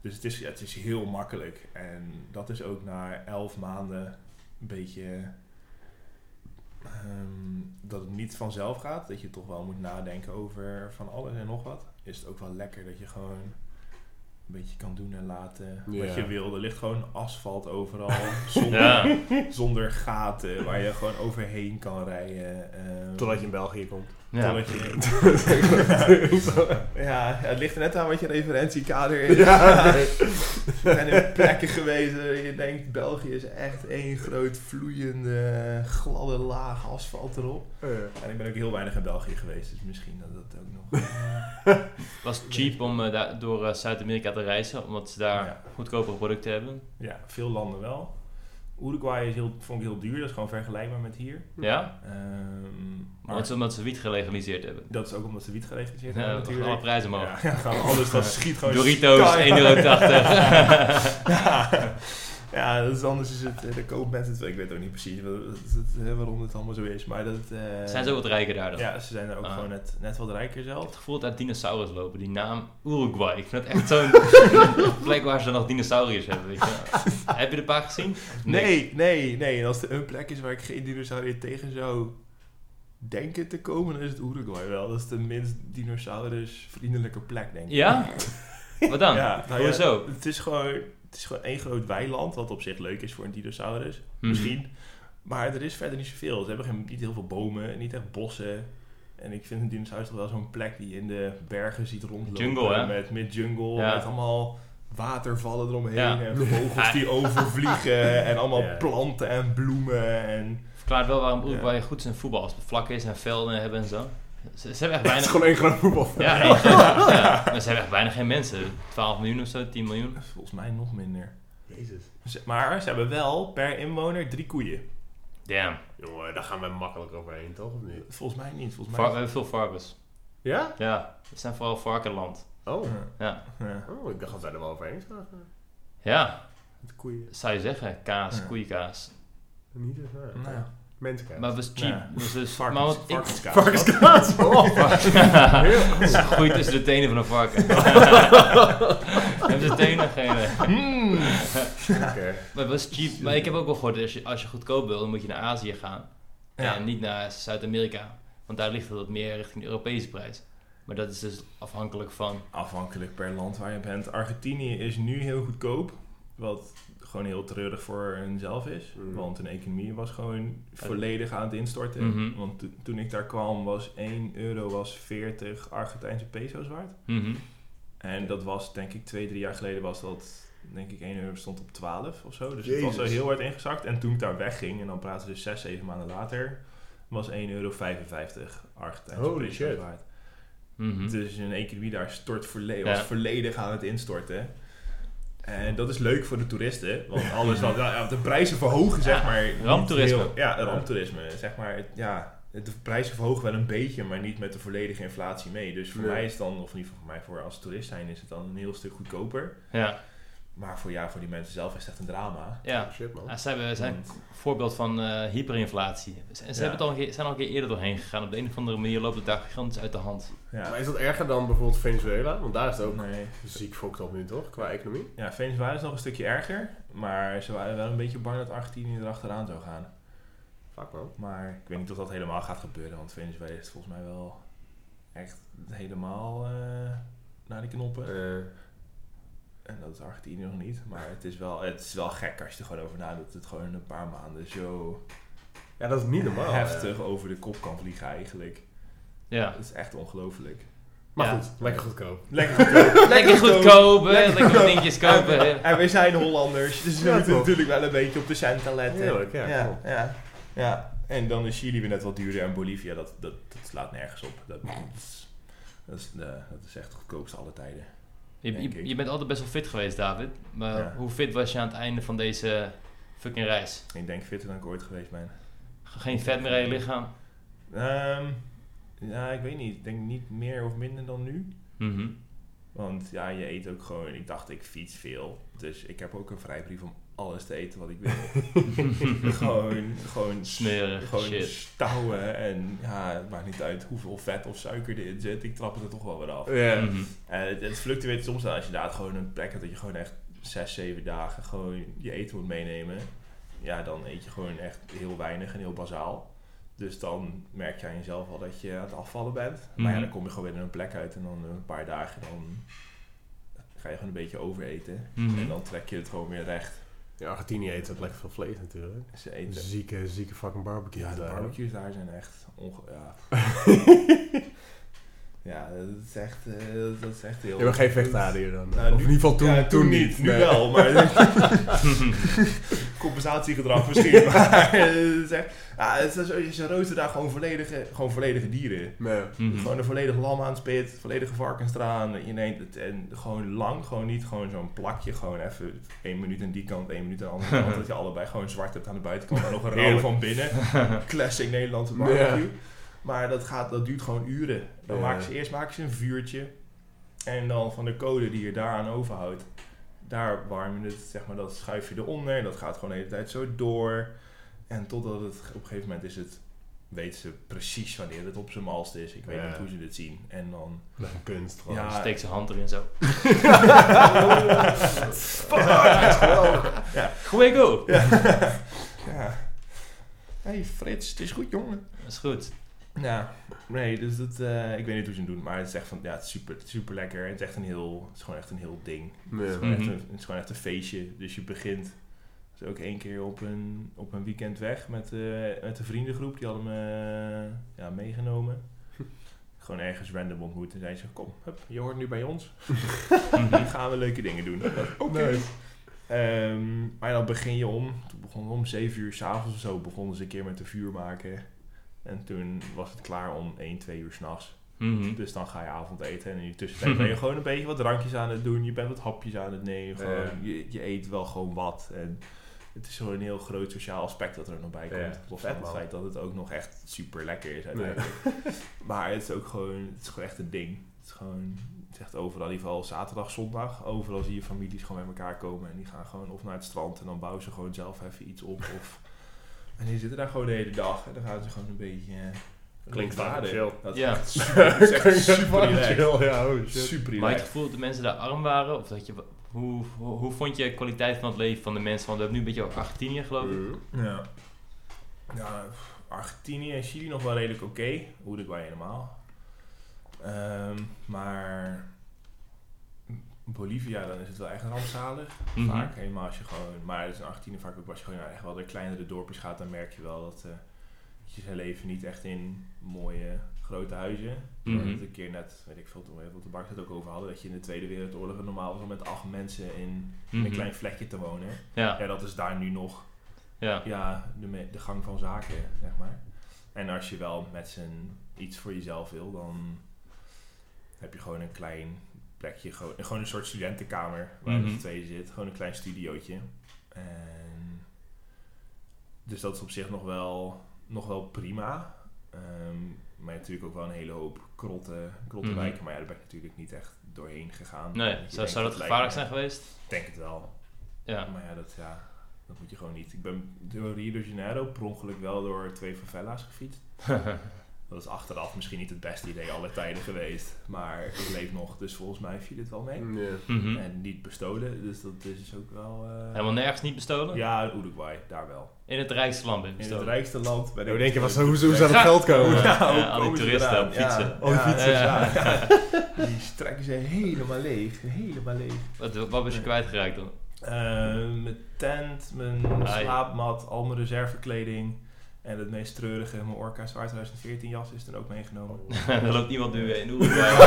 Dus het is, het is heel makkelijk. En dat is ook na elf maanden een beetje... ehm, dat het niet vanzelf gaat. Dat je toch wel moet nadenken over van alles en nog wat. Is het ook wel lekker dat je gewoon een beetje kan doen en laten Ja. wat je wil. Er ligt gewoon asfalt overal. zonder, ja. zonder gaten. Waar je gewoon overheen kan rijden. ehm. Totdat je in België komt. Ja. Ja, ja, het ligt er net aan wat je referentiekader is. Ja, nee. Ik ben in plekken geweest waar je denkt, België is echt één groot vloeiende, gladde laag asfalt erop. En ik ben ook heel weinig in België geweest, dus misschien dat dat ook nog... eh, was het cheap om eh, daar, door eh, Zuid-Amerika te reizen, omdat ze daar Ja. goedkopere producten hebben. ja, veel landen wel. Uruguay is heel, vond ik heel duur, dat is gewoon vergelijkbaar met hier. Ja? Ehm, Maar het is omdat ze wiet gelegaliseerd hebben. dat is ook omdat ze wiet geregistreerd Ja, hebben natuurlijk. alle prijzen omhoog. Ja, alles, dat schiet gewoon Doritos, sky 1,80 euro. ja, ja, dat is anders is het, eh, de koop mensen het, ik weet ook niet precies waarom het allemaal zo is, maar dat... eh, Zijn ze ook wat rijker daar dan? Ja, ze zijn er ook Ah. gewoon net, net wat rijker Ik heb zelf. het gevoel dat daar dinosaurus lopen. Die naam Uruguay. Ik vind het echt zo'n plek waar ze nog dinosauriërs hebben, weet je. Heb je de paar gezien? Niks. Nee, nee, nee. En als er een plek is waar ik geen dinosaurier tegen zou denken te komen, dan is het Uruguay wel. Dat is de minst dinosaurus-vriendelijke plek, denk ik. Ja? Wat dan? Ja, nou ja, Hoezo? het is gewoon... Het is gewoon één groot weiland, wat op zich leuk is voor een dinosaurus. Mhm. Misschien. Maar er is verder niet zoveel. Ze hebben geen, niet heel veel bomen, niet echt bossen. En ik vind een dinosaurus toch wel zo'n plek die je in de bergen ziet rondlopen. Jungle, hè? Met, met jungle, Ja. met allemaal watervallen eromheen. Ja. En vogels die overvliegen. En allemaal planten en bloemen. En Verklaart wel waarom Uruguay goed is in voetbal. Als het vlak is en velden hebben en zo. Ze, ze hebben echt Het is gewoon één groot voetbal. Ja, één groot- ja, maar ze hebben echt weinig geen mensen. 12 miljoen of zo, 10 miljoen. volgens mij nog minder. Jezus. Ze- Maar ze hebben wel per inwoner drie koeien. Damn. Jongen, daar gaan we makkelijk overheen, toch? Of niet? Volgens mij niet. Volgens mij we hebben veel varkens. Ja? Ja, we zijn vooral varkenland. Oh. Ja. Ja. oh, ik dacht dat wij er wel overheen zagen. Ja, Met koeien. zou je zeggen. Kaas, Ja. koeienkaas. Niet eens waar. Nou ja. Mensenkaas. Maar het was cheap. Ja. Dus, dus, Varkens, maar wat ik, varkenskaas. Varkenskaas. Oh. Het groeit tussen de tenen van een varken. Hebben ze tenen? Geen. Mm. Oké. Maar het was cheap. Maar ik heb ook wel gehoord, als je, als je goedkoop wil, dan moet je naar Azië gaan. Ja. En niet naar Zuid-Amerika. Want daar ligt het wat meer richting de Europese prijs. Maar dat is dus afhankelijk van... Afhankelijk per land waar je bent. Argentinië is nu heel goedkoop. Wat gewoon heel treurig voor hunzelf is. Mhm. Want hun economie was gewoon volledig aan het instorten. Mhm. Want to- toen ik daar kwam was 1 euro was 40 Argentijnse peso's waard. Mhm. En dat was denk ik twee, drie jaar geleden was dat denk ik 1 euro stond op 12 of zo. Dus het was Jezus. zo heel hard ingezakt. En toen ik daar wegging, en dan praten we dus 6, 7 maanden later, was 1,55 euro Argentijnse Holy peso's shit. waard. Mhm. Dus een economie daar stort volle Ja. was volledig aan het instorten. En dat is leuk voor de toeristen, want alles wat ja, de prijzen verhogen, zeg Ja, maar. ramptoerisme. heel- ja, ramptoerisme. Zeg maar, ja, de prijzen verhogen wel een beetje, maar niet met de volledige inflatie mee. Dus voor mij is het dan, of in ieder geval voor mij voor als toerist zijn, is het dan een heel stuk goedkoper. Ja, Maar voor, ja, voor die mensen zelf is het echt een drama. ja. Shit, man. Ja, ze hebben, zijn Want- een voorbeeld van eh, hyperinflatie. Ze, ze Ja. hebben het al een keer, zijn al een keer eerder doorheen gegaan. Op de een of andere manier loopt het daar gigantisch uit de hand. ja. Maar is dat erger dan bijvoorbeeld Venezuela? Want daar is het ook Nee. ziek fokt op nu, toch? Qua economie. Ja, Venezuela is nog een stukje erger, maar ze waren wel een beetje bang dat Argentinië erachteraan zou gaan. Fuck, man. Maar ik weet niet of dat helemaal gaat gebeuren, want Venezuela is volgens mij wel echt helemaal eh, naar de knoppen. Eh, En dat is Argentinië nog niet, maar het is, wel, het is wel gek als je er gewoon over nadenkt dat het gewoon een paar maanden zo ja, dat is niet normaal. heftig over de kop kan vliegen eigenlijk. Ja. Dat is echt ongelooflijk. Maar Ja. goed, lekker goedkoop. Lekker goedkoop. Lekker goedkoop? Lekker wat dingetjes kopen. En we zijn Hollanders, dus we Ja, moeten natuurlijk wel een beetje op de centen letten. Heerlijk, ja, ja, ja, ja. En dan is Chili weer net wat duurder en Bolivia, dat, dat, dat slaat nergens op. Dat, dat, is, dat, is, dat is echt het goedkoopste alle tijden. Je, je, je bent altijd best wel fit geweest, David. Maar Ja. hoe fit was je aan het einde van deze fucking reis? Ik denk fitter dan ik ooit geweest ben. Geen vet meer in je lichaam? Ehm, ja, ik weet niet. Ik denk niet meer of minder dan nu. Mhm. Want ja, je eet ook gewoon... Ik dacht, ik fiets veel. Dus ik heb ook een vrijbrief om alles te eten wat ik wil. gewoon, gewoon, Smerig gewoon shit. stouwen. En ja, het maakt niet uit hoeveel vet of suiker erin zit. Ik trap het er toch wel weer af. Ja. Mhm. En het, het fluctueert soms wel als je inderdaad gewoon een plek hebt dat je gewoon echt zes, zeven dagen gewoon je eten moet meenemen. Ja, dan eet je gewoon echt heel weinig en heel bazaal. Dus dan merk je aan jezelf al dat je aan het afvallen bent. Maar ja, Mhm. dan kom je gewoon weer in een plek uit en dan een paar dagen dan ga je gewoon een beetje overeten. Mhm. En dan trek je het gewoon weer recht. In Argentinië eet het lekker veel vlees natuurlijk. Ze eten. Zieke, zieke fucking barbecue. Ja, de daar. barbecues daar zijn echt onge... Ja. ja, dat is echt, eh, dat is echt heel... Je bent geen vegetariër dan? Nou, of nu- in ieder geval toen, ja, toen niet. Nu Nee. wel, maar... Compensatiegedrag misschien, maar het is echt... Ja, het is, zo- ze roosteren daar gewoon volledige, gewoon volledige dieren. Nee. Mhm. Gewoon een volledig lam aan spit, volledige varkenstraan. Je neemt het en gewoon lang, gewoon niet gewoon zo'n plakje. Gewoon even één minuut aan die kant, één minuut aan de andere kant. dat je allebei gewoon zwart hebt aan de buitenkant en nog een rauwe Heerlijk. van binnen. Classic Nederlandse barbecue. Maar dat, gaat, dat duurt gewoon uren. Dan Ja. maken ze eerst maken ze een vuurtje. En dan van de code die je daaraan overhoudt. Daar warm je het, zeg maar, dat schuif je eronder. En dat gaat gewoon de hele tijd zo door. En totdat het op een gegeven moment is het... Weten ze precies wanneer het op zijn malst is. Ik weet Ja. niet hoe ze dit zien. En dan... Een kunst gewoon. Ja. Steek zijn hand erin zo. Ja. Goeie go! ja. hey Frits, het is goed jongen. Dat is goed. Ja, nee, dus dat, eh, ik weet niet hoe ze het doen, maar het is echt van, ja, het is super, super lekker. Het is echt een heel, het is gewoon echt een heel ding. Nee. Het is gewoon, echt Mhm. een, het is gewoon echt een feestje. Dus je begint dus ook één keer op een, op een weekend weg met, eh, met een vriendengroep. Die hadden me eh, ja, meegenomen. Gewoon ergens random ontmoet en zeiden ze, kom, hup, je hoort nu bij ons. Mhm. Nu gaan we leuke dingen doen. Oké. Ehm, maar dan begin je om, toen begonnen we om 7 uur s'avonds of zo, begonnen ze een keer met de vuur maken. En toen was het klaar om 1, 2 uur s'nachts. Mhm. Dus dan ga je avondeten en in die tussentijd ben je gewoon een beetje wat drankjes aan het doen. Je bent wat hapjes aan het nemen. Gewoon, je, je eet wel gewoon wat. En het is gewoon een heel groot sociaal aspect dat er nog bij komt. Ja, Los het feit dat het ook nog echt super lekker is uiteindelijk. maar het is ook gewoon, het is gewoon echt een ding. Het is gewoon, het is echt overal, in ieder geval zaterdag, zondag. Overal zie je families gewoon bij elkaar komen. En die gaan gewoon of naar het strand en dan bouwen ze gewoon zelf even iets op. Of, en die zitten daar gewoon de hele dag. En dan gaan ze gewoon een beetje... eh, Klinkt vader. vaak chill. Dat is Ja. echt super, dat is echt super chill, ja, oh shit. Super Maar het gevoel dat de mensen daar arm waren? Of dat je, hoe, hoe, hoe vond je de kwaliteit van het leven van de mensen? Want we hebben nu een beetje over Argentinië geloof ik. Mhm. Ja. Ja, Argentinië en Chili nog wel redelijk oké. Uruguay helemaal. Ehm, maar Bolivia, dan is het wel echt rampzalig. Mhm. Vaak, helemaal als je gewoon... Maar het is in Argentinië vaak ook als je gewoon naar echt wel de kleinere dorpjes gaat, dan merk je wel dat, eh, dat je ze leven niet echt in mooie grote huizen. Hadden het een keer net, weet ik veel, toen we even op de bank het ook over hadden, dat je in de Tweede Wereldoorlog normaal was om met acht mensen in, in Mhm. een klein vlekje te wonen. Ja, Ja, dat is daar nu nog ja. ja, de, de gang van zaken, zeg maar. En als je wel met z'n iets voor jezelf wil, dan heb je gewoon een klein plekje, gewoon, gewoon een soort studentenkamer waar je met z'n tweeën zit. Gewoon een klein studiootje. En dus dat is op zich nog wel, nog wel prima. Ehm, maar natuurlijk ook wel een hele hoop krotte, krotte Mhm. wijken. Maar ja, daar ben ik natuurlijk niet echt doorheen gegaan. Nee, zou, zou dat gevaarlijk zijn geweest? Ik denk het wel. Ja. Maar ja, dat, ja, dat moet je gewoon niet. Ik ben door Rio de Janeiro per ongeluk wel door twee favelas gefietst. Dat is achteraf misschien niet het beste idee aller tijden geweest. Maar ik leef nog, dus volgens mij viel het wel mee. Ja. Mhm. En niet bestolen, dus dat is dus ook wel... eh, Helemaal nergens niet bestolen? Ja, in Uruguay, daar wel. In het rijkste land ben je In het bestolen. rijkste land ben ik... Hoe denk je, was, bestolen. hoe, hoe zou dat geld komen? Ja, al die toeristen eraan? op fietsen. Ja, die ja, fietsers, ja, ja. ja. Die strekken ze helemaal leeg. Helemaal leeg. Wat, wat was je kwijtgeraakt dan? Eh, mijn tent, mijn Ai. slaapmat, al mijn reservekleding. En het meest treurige, mijn Orca Zwaar 2014 jas is dan ook meegenomen. er loopt iemand nu in Uruguay.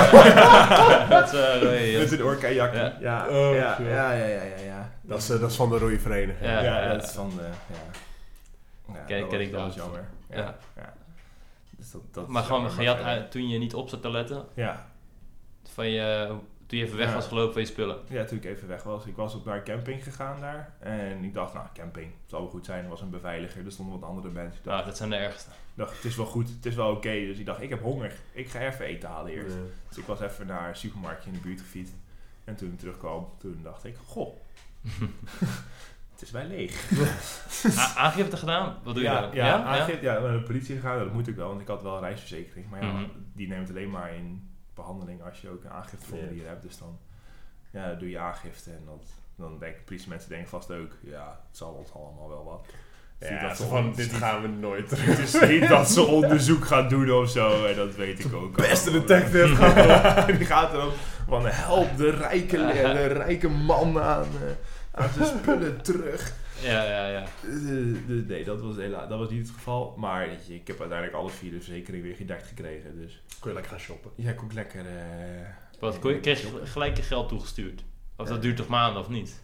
Eh. Met een Orca jakkie. Ja. Ja, Oh, ja, ja, ja, ja, ja, ja. Dat is, eh, dat is van de rode vereniging. Ja. Ja, dat is van de... Ja. Ken- was- ik dat was jammer. Ja, Ja. ja. Dus dat, dat Maar gewoon gejat uit toen je niet op zat te letten. Ja, Van je, toen je even weg Ja. was gelopen van je spullen. ja, toen ik even weg was. Ik was op naar camping gegaan daar. En ik dacht, nou, camping, zal wel goed zijn. Er was een beveiliger, er stonden wat andere mensen. Ik dacht, Nou, dat zijn de ergste. ik dacht, het is wel goed, het is wel oké. Dus ik dacht, ik heb honger. Ik ga even eten halen eerst. Ja. Dus ik was even naar een supermarktje in de buurt gefietst. En toen ik terugkwam, toen dacht ik, goh, het is wel leeg. Aangifte gedaan? Wat doe je ja, dan? ja, aangifte- ja, naar de politie gegaan, dat moet ik wel, want ik had wel een reisverzekering. Maar ja, Mhm. die neemt alleen maar in behandeling als je ook een aangifteformulier hebt. Dus dan ja, doe je aangifte en dat, dan denken politiemensen denken vast ook, ja, het zal ons allemaal wel wat. Ja, dat ze van, dit gaan we nooit Het is niet dat ze onderzoek gaan doen of zo, en dat weet ik ook. Beste detective gaat Die gaat erop van help de rijke, de rijke man aan. eh, aan zijn spullen terug. Ja, ja, ja. Eh, dus nee, dat was, helaas, dat was niet het geval. Maar je, ik heb uiteindelijk alles via de verzekering weer gedekt gekregen. Dus Kun je lekker gaan shoppen. ja, ik ook lekker... eh, Wat, kon je- kreeg je gelijk je geld toegestuurd? Of dat duurt toch maanden of niet?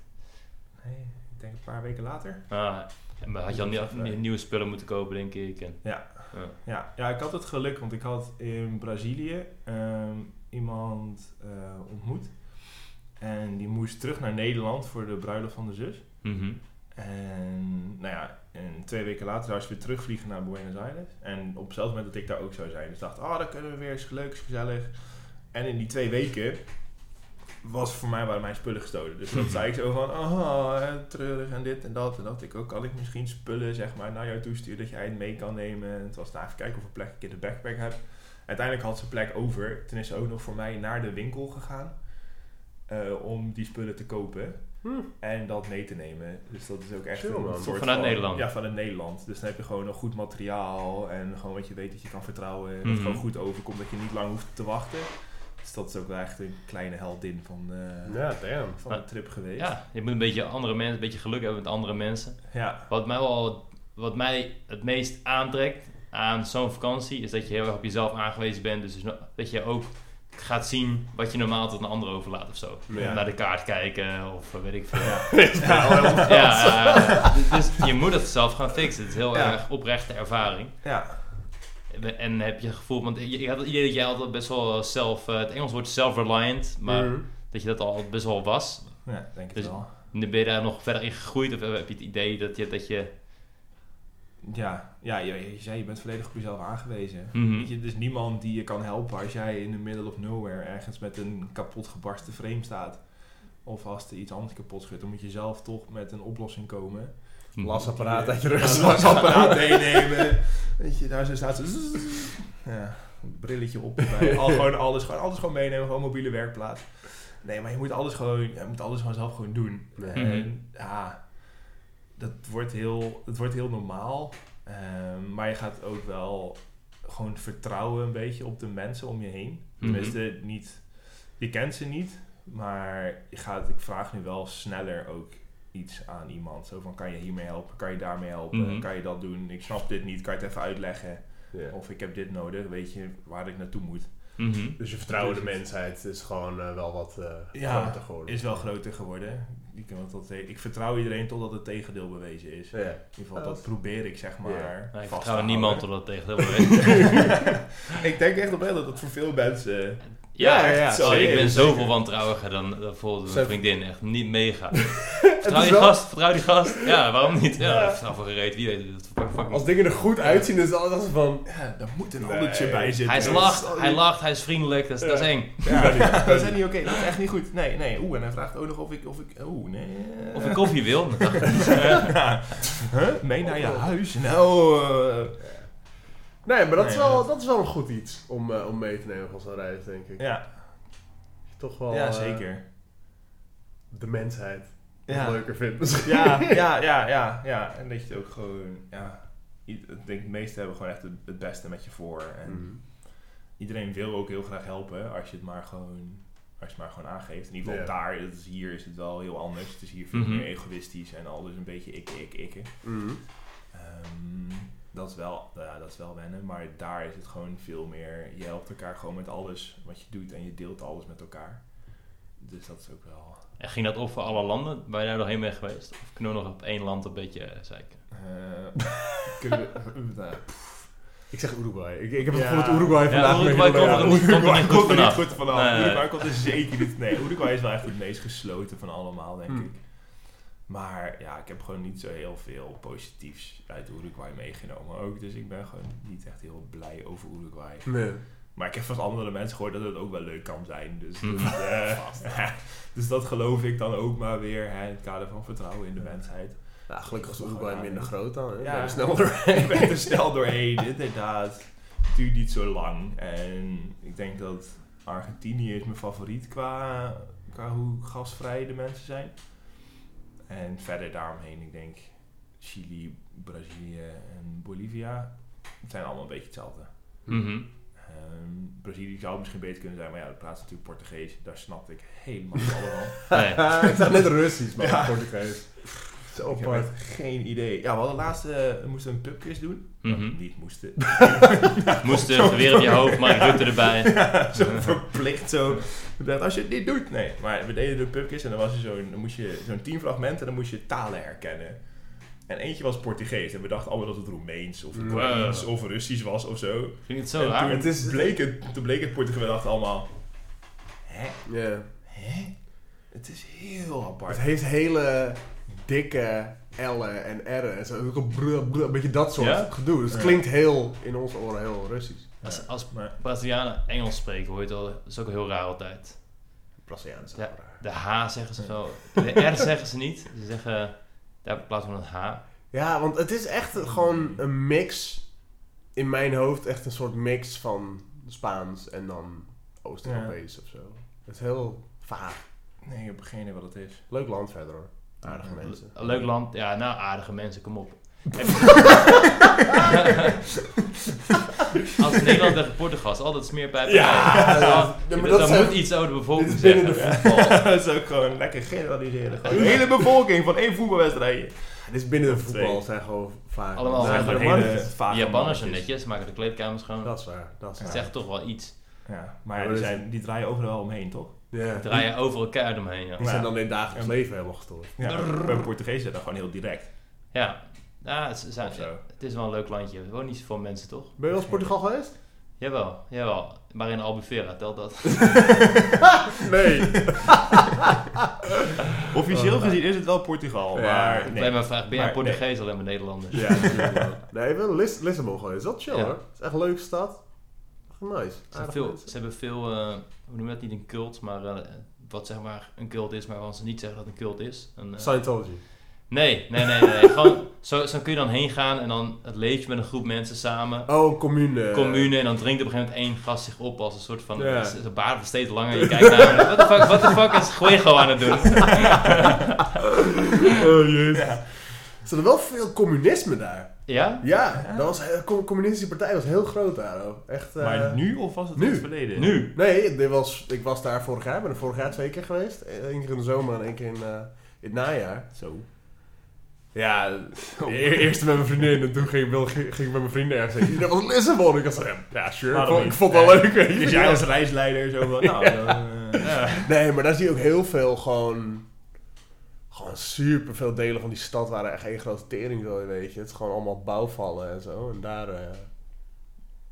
nee, ik denk een paar weken later. Ah, en had je al nie- nie- nieuwe spullen moeten kopen, denk ik. En, Ja. Ja. Ja, ja, ik had het geluk, want ik had in Brazilië ehm, iemand eh, ontmoet. En die moest terug naar Nederland voor de bruiloft van de zus. Mhm. En nou ja, en twee weken later zou ze weer terugvliegen naar Buenos Aires. En op hetzelfde moment dat ik daar ook zou zijn. Dus ik dacht, ah, dan kunnen we weer eens leuk, is gezellig. En in die twee weken was voor mij waren mijn spullen gestolen. Dus dat zei ik zo van, eh, treurig en dit en dat. En dat ik ook, kan ik misschien spullen zeg maar naar jou toesturen dat jij het mee kan nemen. En het was nou even kijken hoeveel plek ik in de backpack heb. Uiteindelijk had ze plek over. Toen is ze ook nog voor mij naar de winkel gegaan. eh, om die spullen te kopen. Hm. En dat mee te nemen. Dus dat is ook echt Chill, een soort Vanuit van- Nederland? Ja, vanuit Nederland. Dus dan heb je gewoon nog goed materiaal. En gewoon wat je weet dat je kan vertrouwen. Dat het Mhm. gewoon goed overkomt. Dat je niet lang hoeft te wachten. Dus dat is ook wel echt een kleine heldin van, eh, Ja, damn. van de trip geweest. Ja, je moet een beetje andere mensen, een beetje geluk hebben met andere mensen. Ja. Wat mij wel, wat mij het meest aantrekt aan zo'n vakantie, is dat je heel erg op jezelf aangewezen bent. Dus dat je ook gaat zien wat je normaal tot een ander overlaat of zo. Ja. Naar de kaart kijken of eh, weet ik veel. Ja, Ja. eh, dus je moet het zelf gaan fixen. Het is heel Ja. erg oprechte ervaring. ja. En heb je het gevoel, want je, je had het idee dat jij altijd best wel zelf, eh, het Engels wordt self-reliant, maar Mhm. dat je dat al best wel was. Ja, denk ik Dus- wel. Nu ben je daar nog verder in gegroeid of heb je het idee dat je, dat je Ja, ja je, je zei, je bent volledig op jezelf aangewezen. Mhm. Weet je, er is niemand die je kan helpen als jij in the middle of nowhere ergens met een kapot gebarsten frame staat. Of als er iets anders kapot schudt, dan moet je zelf toch met een oplossing komen. Lasapparaat uit je Een rug. lasapparaat meenemen. Weet je, daar zo staat ze. Ja, brilletje op. Al, gewoon alles, gewoon alles gewoon meenemen, gewoon mobiele werkplaats. Nee, maar je moet alles gewoon, je moet alles gewoon zelf gewoon doen. Nee. En ja, dat wordt heel, het wordt heel normaal. Ehm, maar je gaat ook wel gewoon vertrouwen een beetje op de mensen om je heen. Tenminste, niet, je kent ze niet, maar je gaat, ik vraag nu wel sneller ook iets aan iemand. Zo van, kan je hiermee helpen? Kan je daarmee helpen? Mhm. Kan je dat doen? Ik snap dit niet, kan je het even uitleggen? Of ik heb dit nodig, weet je waar ik naartoe moet? Mhm. Dus je vertrouwen de mensheid is gewoon eh, wel wat eh Ja, groter geworden. Is wel groter geworden. Ik, want dat, ik vertrouw iedereen totdat het tegendeel bewezen is. Ja. In ieder geval, Ja, dat probeer ik zeg maar. Ja. Nou, ik vertrouw niemand totdat het tegen de ik denk echt oprecht dat dat voor veel mensen. Ja, Ja, ja, zeker, ik ben zoveel wantrouwiger dan, dan bijvoorbeeld mijn vriendin. Echt niet mega. Vertrouw die wel- gast, vertrouw die gast. Ja, waarom niet? Ja, Ja. vertrouw voor gereed, wie weet het. Fuck, fuck Als dingen er goed uitzien, is het altijd van... Ja, daar moet een Nee. handeltje bij zitten. Hij is lacht, hij lacht, hij is vriendelijk, dat is, dat is eng. Ja, dat is echt niet oké. Dat is echt niet goed. Nee, nee. Oeh, en hij vraagt ook nog of ik. Of ik oeh, nee. Of ik koffie wil. dan dacht ik, Ja. Huh? Mee naar je huis? Nou. eh, Nee, maar dat, is wel, dat- is wel een goed iets om, eh, om mee te nemen van zo'n reis, denk ik. ja, Toch wel ja, eh, zeker. de mensheid Ja. leuker vindt misschien. Ja, ja, ja, ja, ja. En dat je het ook gewoon, ja. Ik denk, de meesten hebben gewoon echt het, het beste met je voor. En Mhm. iedereen wil ook heel graag helpen als je het maar gewoon, als je het maar gewoon aangeeft. In ieder geval Ja. daar, dat is, hier is het wel heel anders. Het is hier veel Mhm. meer egoïstisch en alles een beetje ik, ik, ik. Mhm. Ehm, dat, is wel, nou ja, dat is wel wennen, maar daar is het gewoon veel meer. Je helpt elkaar gewoon met alles wat je doet en je deelt alles met elkaar. Dus dat is ook wel. En ging dat op voor alle landen waar je daar doorheen bent geweest? Of kunnen we nog op één land een beetje eh, zeiken? eh, kunnen we, nou, Ik zeg Uruguay. Ik, ik heb het Ja. gevoel dat Uruguay vandaag... Uruguay mee- komt er ja, niet- komt er Uruguay niet komt goed er niet vanaf. goed vanaf. Nee, nee. Uruguay komt er zeker niet. Nee, Uruguay is wel echt het meest gesloten van allemaal, denk Hmm. ik. Maar ja, ik heb gewoon niet zo heel veel positiefs uit Uruguay meegenomen ook. Dus ik ben gewoon niet echt heel blij over Uruguay. Nee. Maar ik heb van andere mensen gehoord dat het ook wel leuk kan zijn. Dus, Hmm. dat, eh, dus dat geloof ik dan ook maar weer hè, in het kader van vertrouwen in de mensheid. Ja, gelukkig is Uruguay minder groot dan. Hè? Ja. Ja. snel doorheen. ik ben er snel doorheen, inderdaad. Het duurt niet zo lang. En ik denk dat Argentinië is mijn favoriet qua, qua hoe gastvrij de mensen zijn. En verder daaromheen, ik denk Chili, Brazilië en Bolivia. Het zijn allemaal een beetje hetzelfde. Mhm. Ehm, Brazilië zou misschien beter kunnen zijn, maar ja, dat praat natuurlijk Portugees. Daar snapte ik helemaal niet allemaal. Nee. ik zag net Russisch, maar Ja. Portugees. Zo Ik heb apart. echt geen idee. Ja, we hadden laatst, eh, we moesten een pubquiz doen. Nou, niet moesten. Moest er geweer op je hoofd, maar Rutte erbij. zo verplicht zo. Ik dacht, als je het niet doet. Nee, maar we deden de pubquiz en dan, was er zo'n, dan moest je zo'n tien fragmenten en dan moest je talen herkennen. En eentje was Portugees en we dachten allemaal dat het Roemeens of Wow. Koreaans of Russisch was of zo. Ging het zo en raar? toen, Het is- bleek het, toen bleek het Portugees, we dachten allemaal, hè? Ja. Hè? Het is heel apart. Het heeft hele dikke L'en en R'en en zo. Ook een beetje dat soort Ja? gedoe. Dus het Ja. klinkt heel, in onze oren heel Russisch. Als, als Maar, Brazilianen Engels spreken, hoor je het al, dat is ook heel raar altijd. Braziliaans. Ja. De H zeggen ze zo. De R zeggen ze niet. Ze zeggen daar in plaats van een H. Ja, want het is echt gewoon een mix. In mijn hoofd echt een soort mix van Spaans en dan Oost-Europees of zo. Het is heel vaag. nee, ik heb geen idee wat het is. Leuk land verder hoor. Aardige mensen. Een leuk land. Ja, nou, aardige mensen, kom op. Als Nederland tegen Portugal is altijd smeer bij Ja, Dan- ja, maar dan dat zijn- moet iets over de bevolking dit is binnen zeggen. de voetbal. dat is ook gewoon lekker generaliseren. Gewoon de hele bevolking van één voetbalwedstrijd. Dit is binnen de voetbal twee. zijn gewoon vaak. Allemaal zijn gewoon gewoon hele vage Japanners zijn netjes, maken de kleedkamers schoon. Dat is waar. Dat is Dat waar. zegt toch wel iets. Ja, maar die, is- zijn, die draaien overal omheen, toch? Ja. Die draaien over elkaar omheen. Ja. Die zijn dan in het dagelijks leven helemaal gestoord. Ja, bij Portugees zijn dat gewoon heel direct. Ja, ja het, is, Of zo. het is wel een leuk landje. Er wonen niet zoveel mensen, toch? Ben je wel eens Portugal geweest? Jawel, jawel. Maar in Albufeira telt dat. Nee. Officieel gezien is het wel Portugal, Ja, maar Ik nee. maar vraag, ben jij Portugees alleen maar Nederlanders? ja, natuurlijk wel. Nee, ik ben in Lis Lissabon geweest. Dat is chill Ja. hoor. Het is echt een leuke stad. Nice. Ze, hebben veel, mensen. ze hebben veel, eh, hoe noem je dat niet een cult, maar eh, wat zeg maar een cult is, maar waarvan ze niet zeggen dat het een cult is. Een, eh, Scientology. nee, nee, nee, nee. Gewoon, zo, zo kun je dan heen gaan en dan het leef je met een groep mensen samen. Oh, commune. Commune en dan drinkt op een gegeven moment één gast zich op als een soort van. Ja. Zijn baard wordt steeds langer. Je kijkt naar hem. Wat de fuck, what the fuck is Guego aan het doen? Oh jezus. Er zat wel veel communisme daar. Ja? Ja, dat was, de com- communistische partij was heel groot daar. ook. Echt, eh, Maar nu of was het nu. in het verleden? Nu? Nee, dit was, ik was daar vorig jaar. Ik ben er vorig jaar twee keer geweest. Eén keer in de zomer en één keer in, eh, in het najaar. Zo. Ja, e- eerst met mijn vriendin en toen ging, ik wel- ging ik met mijn vrienden ergens heen. Dat was Lissabon. Ik dacht zo, ja, sure. Ik vond, ik vond het wel Ja. leuk. Dus jij als reisleider zo van, nou, dan, eh. Nee, maar daar zie je ook heel veel gewoon... Gewoon super veel delen van die stad waren echt één grote tering, zo, weet je. Het is gewoon allemaal bouwvallen en zo. En daar... eh,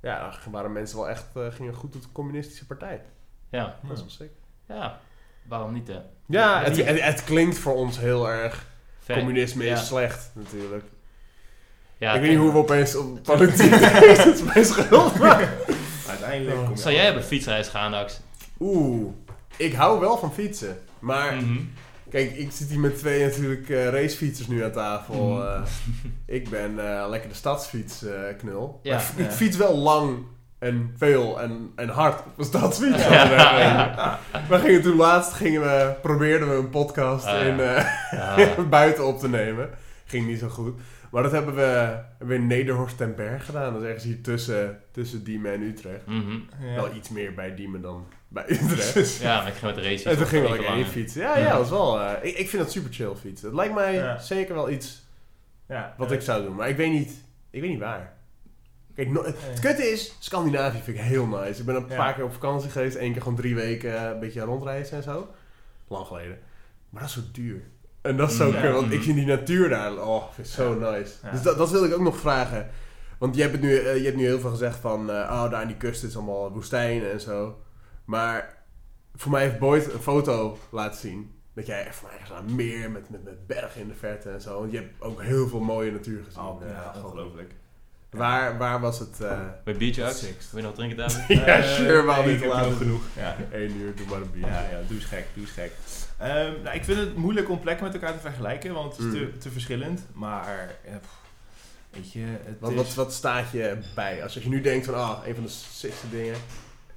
ja, waren mensen wel echt... eh, gingen goed tot de communistische partij. Ja. Dat is wel sick. Ja. Waarom niet, hè? Ja, het, het, het klinkt voor ons heel erg... Ver- Communisme ja. is slecht, natuurlijk. Ja, ik weet niet hoe we opeens op politiek... Het is mijn schuld, maar... Uiteindelijk kom je Zou jij op een fietsreis gaan, Dax? Oeh, ik hou wel van fietsen. Maar Mhm. Kijk, ik zit hier met twee natuurlijk eh, racefietsers nu aan tafel. Mhm. eh. ik ben eh, lekker de stadsfiets eh, knul. Ja, maar ik fiets wel lang en veel en, en hard op een stadsfiets. Ja. We gingen toen laatst, gingen we, probeerden we een podcast Ah, ja. in, eh, Ja. buiten op te nemen. Ging niet zo goed. Maar dat hebben we, hebben we in Nederhorst ten Berg gedaan. Dat is ergens hier tussen, tussen Diemen en Utrecht. Mhm. Ja. Wel iets meer bij Diemen dan bij Utrecht. Ja, maar ik ging met de race En toen gingen we even lekker één fietsen. Ja, ja, dat is wel... eh, ik, ik vind dat super chill fietsen. Het lijkt mij Ja. zeker wel iets Ja, wat ja. ik zou doen. Maar ik weet niet, ik weet niet waar. Kijk, no- het kutte is, Scandinavië vind ik heel nice. Ik ben een Ja. paar keer op vakantie geweest. één keer gewoon drie weken eh, een beetje rondreizen en zo. Lang geleden. Maar dat is zo duur. En dat is zo Ja. kut, want ik vind die natuur daar, oh, vind ik zo nice. Ja. Dus dat, dat wil ik ook nog vragen. Want je hebt, het nu, eh, je hebt nu heel veel gezegd van, eh, oh, daar aan die kust is allemaal woestijnen en zo. Maar voor mij heeft Boyd een foto laten zien. Dat jij echt van ergens aan meer met, met, met bergen in de verte en zo. Want je hebt ook heel veel mooie natuur gezien. Oh, eh, ja, ongelooflijk. Waar, waar was het? eh Bij Beach. Six. Wil je nog drinken, David? ja, Eh, sure, maar niet ik heb laten nog genoeg. Ja. Eén uur, doe maar een bier. Ja, ja, doe eens gek, doe eens gek. Ehm, nou, ik vind het moeilijk om plekken met elkaar te vergelijken, want het is te, Mm. te verschillend. Maar, eh, pff, weet je, het Wat, is... wat, wat staat je bij? Als je nu denkt van, ah, een van de sickste dingen.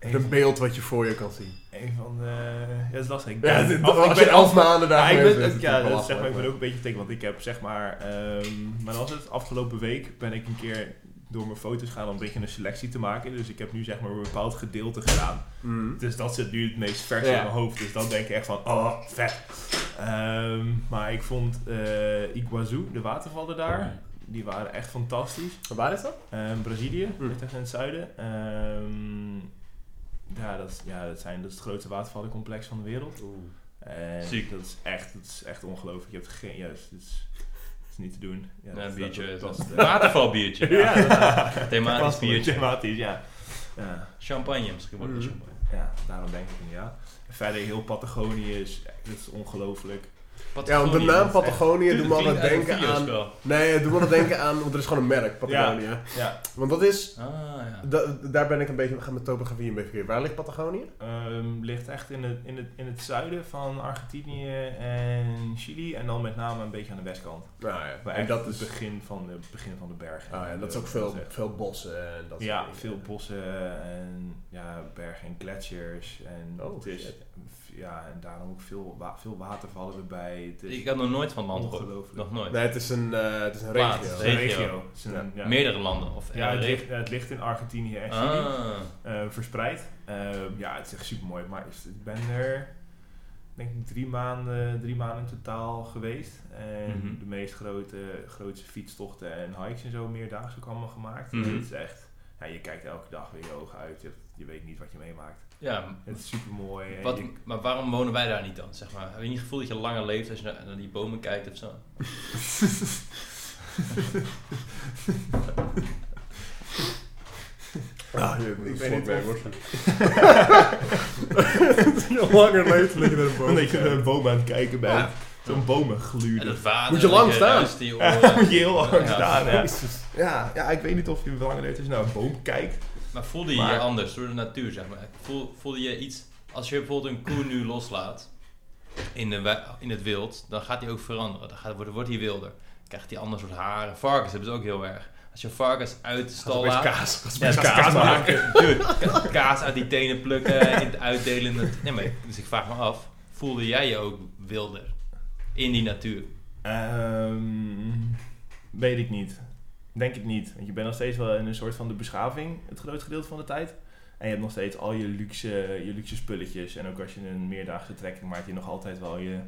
Een, beeld wat je voor je kan zien. een van de... Ja, dat is lastig. Ik Ja, ben- dit- af- als je elf maanden daar Ja, ik ben, ja, dat zeg maar, ik ben ook een beetje teken, want ik heb zeg maar, ehm maar was het afgelopen week ben ik een keer door mijn foto's gaan om een beetje een selectie te maken. Dus ik heb nu zeg maar een bepaald gedeelte gedaan. Mm. Dus dat zit nu het meest vers Ja. in mijn hoofd. Dus dan denk ik echt van, oh, vet. Ehm, maar ik vond eh Iguazu, de watervallen daar, die waren echt fantastisch. Waar is dat? Ehm, Brazilië, Hmm. ligt echt in het zuiden. Ehm, ja, dat is, ja dat, zijn, dat is het grootste watervallencomplex van de wereld. En Ziek. Dat is echt, dat is echt ongelooflijk. Je hebt geen, juist, het is, het is niet te doen. Ja, Ja, dat- een biertje. dat- dat- Watervalbiertje. Ja, ja. Thematisch biertje. Thematisch, ja. ja. Champagne, misschien wordt het Mhm. champagne. Ja, daarom denk ik inderdaad. En verder heel Patagonië is, dat is ongelooflijk. Ja, de naam Patagonië doet me altijd denken aan... Nee, doet me altijd denken aan... Want er is gewoon een merk, Patagonië. Ja, Want dat is... Ah, ja. da- daar ben ik een beetje... Ga met topografie een beetje verkeerd. Waar ligt Patagonië? ehm, ligt echt in het, in, het, in het zuiden van Argentinië en Chili. En dan met name een beetje aan de westkant. Nou ja. Maar En dat het is... begin van de, begin van de bergen. Ah ja, dat is ook veel, veel bossen en dat ja, veel bossen en ja, bergen en gletsjers. En, Oh, het is, shit. Ja, en daarom ook veel, wa- veel watervallen erbij. Ik heb nog nooit van land gehoord. Nog nooit. Nee, het is een, eh, het is een Plaats, regio. Het is een Regio. regio. Het is een- Ja. ja. Meerdere landen. Of Ja, het eh, ligt, het ligt in Argentinië en Chili. Ah. eh, verspreid. Eh, ja, het is echt super mooi. Maar ik ben er denk ik drie maanden, drie maanden in totaal geweest. En Mhm. de meest grote, grootste fietstochten en hikes en zo meerdaags ook allemaal gemaakt. Mhm. Het is echt, ja, je kijkt elke dag weer je ogen uit. Je, je weet niet wat je meemaakt. Ja, Het is super mooi. wat, maar waarom wonen wij daar niet dan? Zeg maar? Heb je niet het gevoel dat je langer leeft als je naar, naar die bomen kijkt of zo? Ah, je, Ik weet niet of- Je langer leeft, lig je naar de boom. dat je naar een boom aan het kijken bent. Ja. Zo'n bomen En gluren. Moet je lang staan. moet je heel lang staan. Ja. Ja, ja, ik weet niet of je langer leeft als je naar een boom kijkt. Maar voelde je Maar- je anders door de natuur, zeg maar? Voel, voelde je iets... Als je bijvoorbeeld een koe nu loslaat in, de, in het wild, dan gaat die ook veranderen. Dan gaat, wordt, wordt hij wilder. Dan krijgt hij ander soort haren. Varkens hebben ze ook heel erg. Als je varkens uit de stal laat... kaas. Ja, kaas, kaas maken. Dude, ka- kaas uit die tenen plukken, in het uitdelen. Nee, maar, ik- dus ik vraag me af, voelde jij je ook wilder in die natuur? Ehm, weet ik niet. Denk ik niet. Want je bent nog steeds wel in een soort van de beschaving het grootste gedeelte van de tijd. En je hebt nog steeds al je luxe, je luxe spulletjes. En ook als je een meerdaagse trekking maakt, je nog altijd wel je,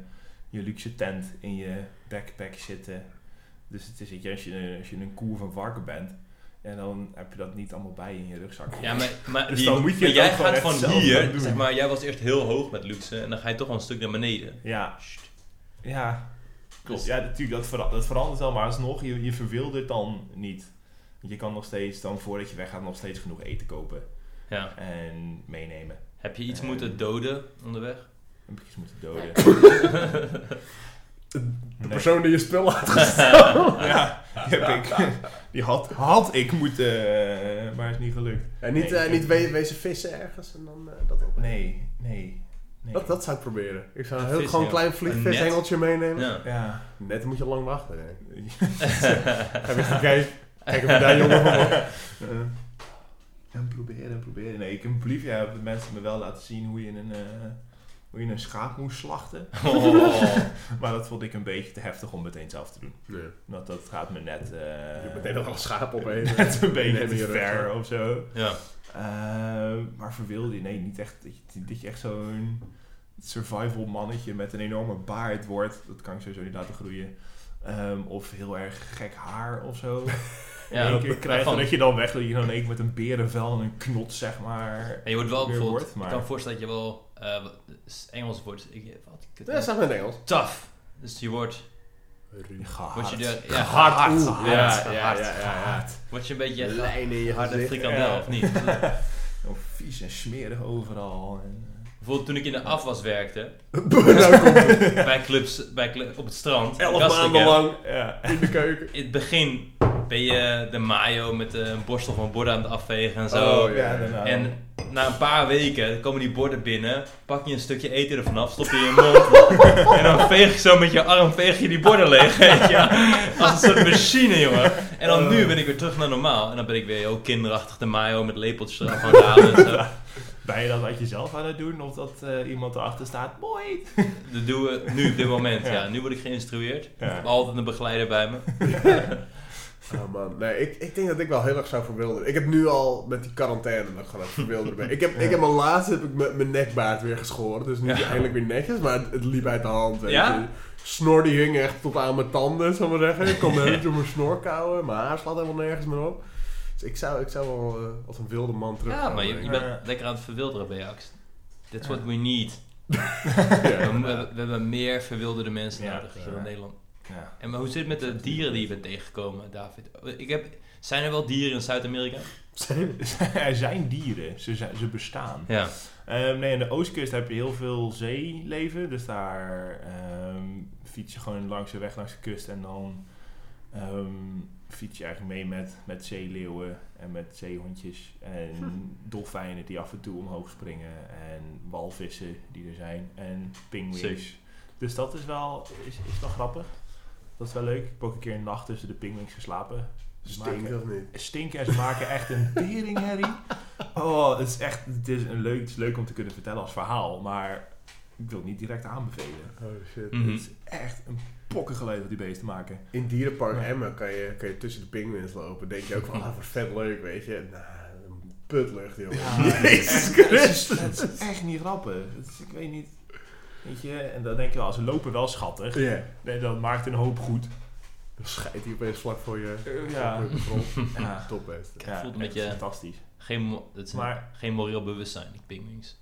je luxe tent in je backpack zitten. Dus het is, weet je, als je, als je een koe of een varken bent, en dan heb je dat niet allemaal bij je in je rugzak. Ja, maar, maar, Dus die- dan moet je maar jij gaat van hier, zeg maar, jij was eerst heel hoog met luxe en dan ga je toch wel een stuk naar beneden. Ja, Sst. ja. Klopt. Dus- Ja, natuurlijk, dat, vera- dat verandert wel, maar alsnog, je, je verwildert dan niet. Want je kan nog steeds, dan voordat je weggaat, nog steeds genoeg eten kopen Ja. en meenemen. Heb je iets moeten doden onderweg? Heb ik iets moeten doden. De Nee. persoon die je spul had ja, die, heb ik, die had, had ik moeten, eh, maar is niet gelukt. En niet, Nee, ik- niet we- wezen vissen ergens en dan eh, dat op. Nee, nee, nee. Dat, dat zou ik proberen. Ik zou een Een heel vis, gewoon ja. klein Een vliegvishengeltje meenemen. Ja. Ja. Net moet je lang wachten. Hè. Heb je gekeken? Kijk of daar jongen en proberen, en proberen. Nee, ik heb een hebben de mensen me wel laten zien hoe je een, eh, hoe je een schaap moest slachten. Oh. Maar dat vond ik een beetje te heftig om meteen zelf te doen. Nee. Want dat gaat me net, eh, Je hebt meteen nog een schaap opeten. net een beetje te ver of zo. Ja. Eh, maar verwilde je, nee, niet echt. Dat je, dat je echt zo'n survival mannetje met een enorme baard wordt. Dat kan ik sowieso niet laten groeien. Ehm, of heel erg gek haar of zo. Ja, een keer krijgt van- dat je dan weg dat je dan één keer met een berenvel en een knot, zeg maar. En je wordt wel bijvoorbeeld, wordt, maar- ik kan me voorstellen dat je wel, eh, is Engels wordt, ik, wat, ik, Ja, zeg maar in Engels. tough. Dus je wordt, Gehard. word je er, ja, Gehard, hard, oeh, hard, ja, ja, hard. ja, ja, ja. Word je een beetje Lijn in je harde frikandel Ja. of niet? Zo vies en smerig overal. En, Bijvoorbeeld toen ik in de afwas werkte, nou bij clubs, bij op het strand. Elf maanden lang ja. in de keuken. In het begin ben je de mayo met een borstel van borden aan het afvegen en zo. Oh, ja. daarna- En na een paar weken komen die borden binnen, pak je een stukje eten ervan af, stop je in je mond en dan veeg je zo met je arm veeg je die borden leeg, weet je. Als een soort machine, jongen. En dan nu ben ik weer terug naar normaal en dan ben ik weer heel kinderachtig de mayo met lepeltjes eraf aan het halen en zo. Ben je dat uit jezelf aan het doen of dat eh, iemand erachter staat? Mooi! Dat doen we nu op dit moment, ja. Ja. Nu word ik geïnstrueerd. Ik heb altijd een begeleider bij me. Oh man, nee, ik, ik denk dat ik wel heel erg zou verwilderen. Ik heb nu al met die quarantaine nog gewoon verwilderen ben. Ik heb, ik heb mijn laatste heb ik mijn- mijn nekbaard weer geschoren. Dus nu het eindelijk weer netjes, maar het, het liep uit de hand. Weet Ja? je. Snor die hing echt tot aan mijn tanden, zal ik maar zeggen. Ik kon me niet door mijn snor kauwen. Mijn haar slaat helemaal nergens meer op. Dus ik zou, ik zou wel eh, als een wilde man terug Ja, maar je, bent lekker aan het verwilderen bij Ajax. That's what we need. We, hebben- we hebben meer verwilderde mensen Ja, nodig in Nederland. Ja. En maar hoe zit het met de dieren die je bent tegengekomen, David? Ik heb, zijn er wel dieren in Zuid-Amerika? er zijn dieren, ze, zijn, ze bestaan. Ja. Ehm, nee, aan de oostkust heb je heel veel zeeleven. Dus daar ehm, fiets je gewoon langs de weg langs de kust. En dan ehm, fiets je eigenlijk mee met, met zeeleeuwen en met zeehondjes. En dolfijnen die af en toe omhoog springen. En walvissen die er zijn. En pinguïns. Sick. Dus dat is wel, is, is wel grappig. Dat is wel leuk. Ik heb ook een keer een nacht tussen de pinguïns geslapen. Stinkt of niet? stinken en ze maken echt een teringherrie. Oh, het is echt het is een leuk, het is leuk om te kunnen vertellen als verhaal, maar ik wil het niet direct aanbevelen. Oh shit. Mhm. Het is echt een pokkengeluid wat die beesten maken. In Dierenpark Ja. Emmen kan je, kan je tussen de pinguïns lopen. Denk je ook van, ah, wat vet leuk, weet je. Nou, een putlucht, jongen. Jezus het, is, Christus. het is echt niet grappig. Het is, ik weet niet. Weet je, en dan denk je wel, ze lopen wel schattig. Ja. Nee, dat maakt een hoop goed. Dan scheidt hij opeens vlak voor je. Eh, ja. voor je. Ja, Top best. ja voelt een beetje- fantastisch. Geen, is een- Maar- geen moreel bewustzijn, die pinguïns.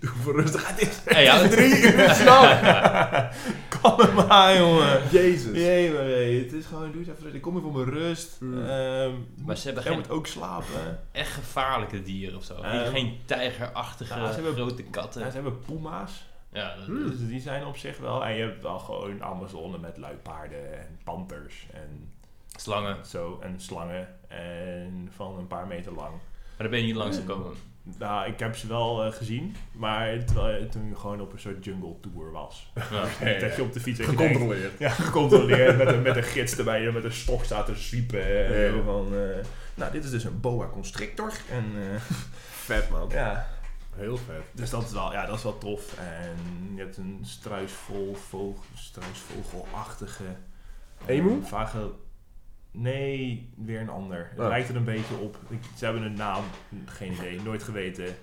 Doe voor rustig. Het is Hey, ja, het- drie uur s'nachts. Kalm maar, jongen. Jezus. Jee, maar nee, het is gewoon, doe eens even. Ik kom hier voor mijn rust. Mm. Ehm, Maar ze hebben jij geen moet ook slapen. echt gevaarlijke dieren of zo. Geen- Ehm, geen tijgerachtige ze hebben- grote katten. Ja, ze hebben puma's. Ja, dat- Hmm. Dus die zijn op zich wel. En je hebt wel gewoon Amazone met luipaarden en panters en slangen. zo. En slangen. En van een paar meter lang. Maar daar ben je niet langs gekomen. Nou, ik heb ze wel eh, gezien. Maar terwijl, toen je gewoon op een soort jungle tour was. Ja. Ja, Dat je op de fiets en Gecontroleerd. Ja, gecontroleerd. met, een, met een gids erbij die met een stok staat te zwiepen. En Ja. van, eh, nou, dit is dus een boa constrictor. En eh, Vet, man. ja, Heel vet. Dus dat is wel, ja, dat is wel tof. En je hebt een struisvol, vogel, struisvogelachtige... eh, Emu? Vage... Nee, weer een ander. Het Oh. lijkt er een beetje op. Ik- Ze hebben een naam, geen idee, nooit geweten.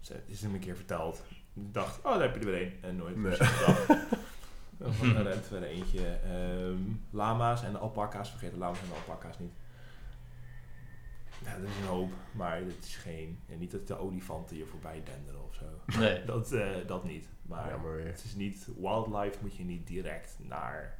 Ze het is hem een keer verteld. Ik dacht, oh, daar heb je er weer een. En nooit Nee. gedacht. Dan van, er rent weer eentje. Ehm, lama's en alpaca's. Vergeet de lama's en de alpaca's niet. Ja, dat is een hoop. Maar het is geen... En niet dat de olifanten je voorbij denderen of zo. Nee. Dat, eh, dat niet. Maar weer. het is niet... Wildlife moet je niet direct naar...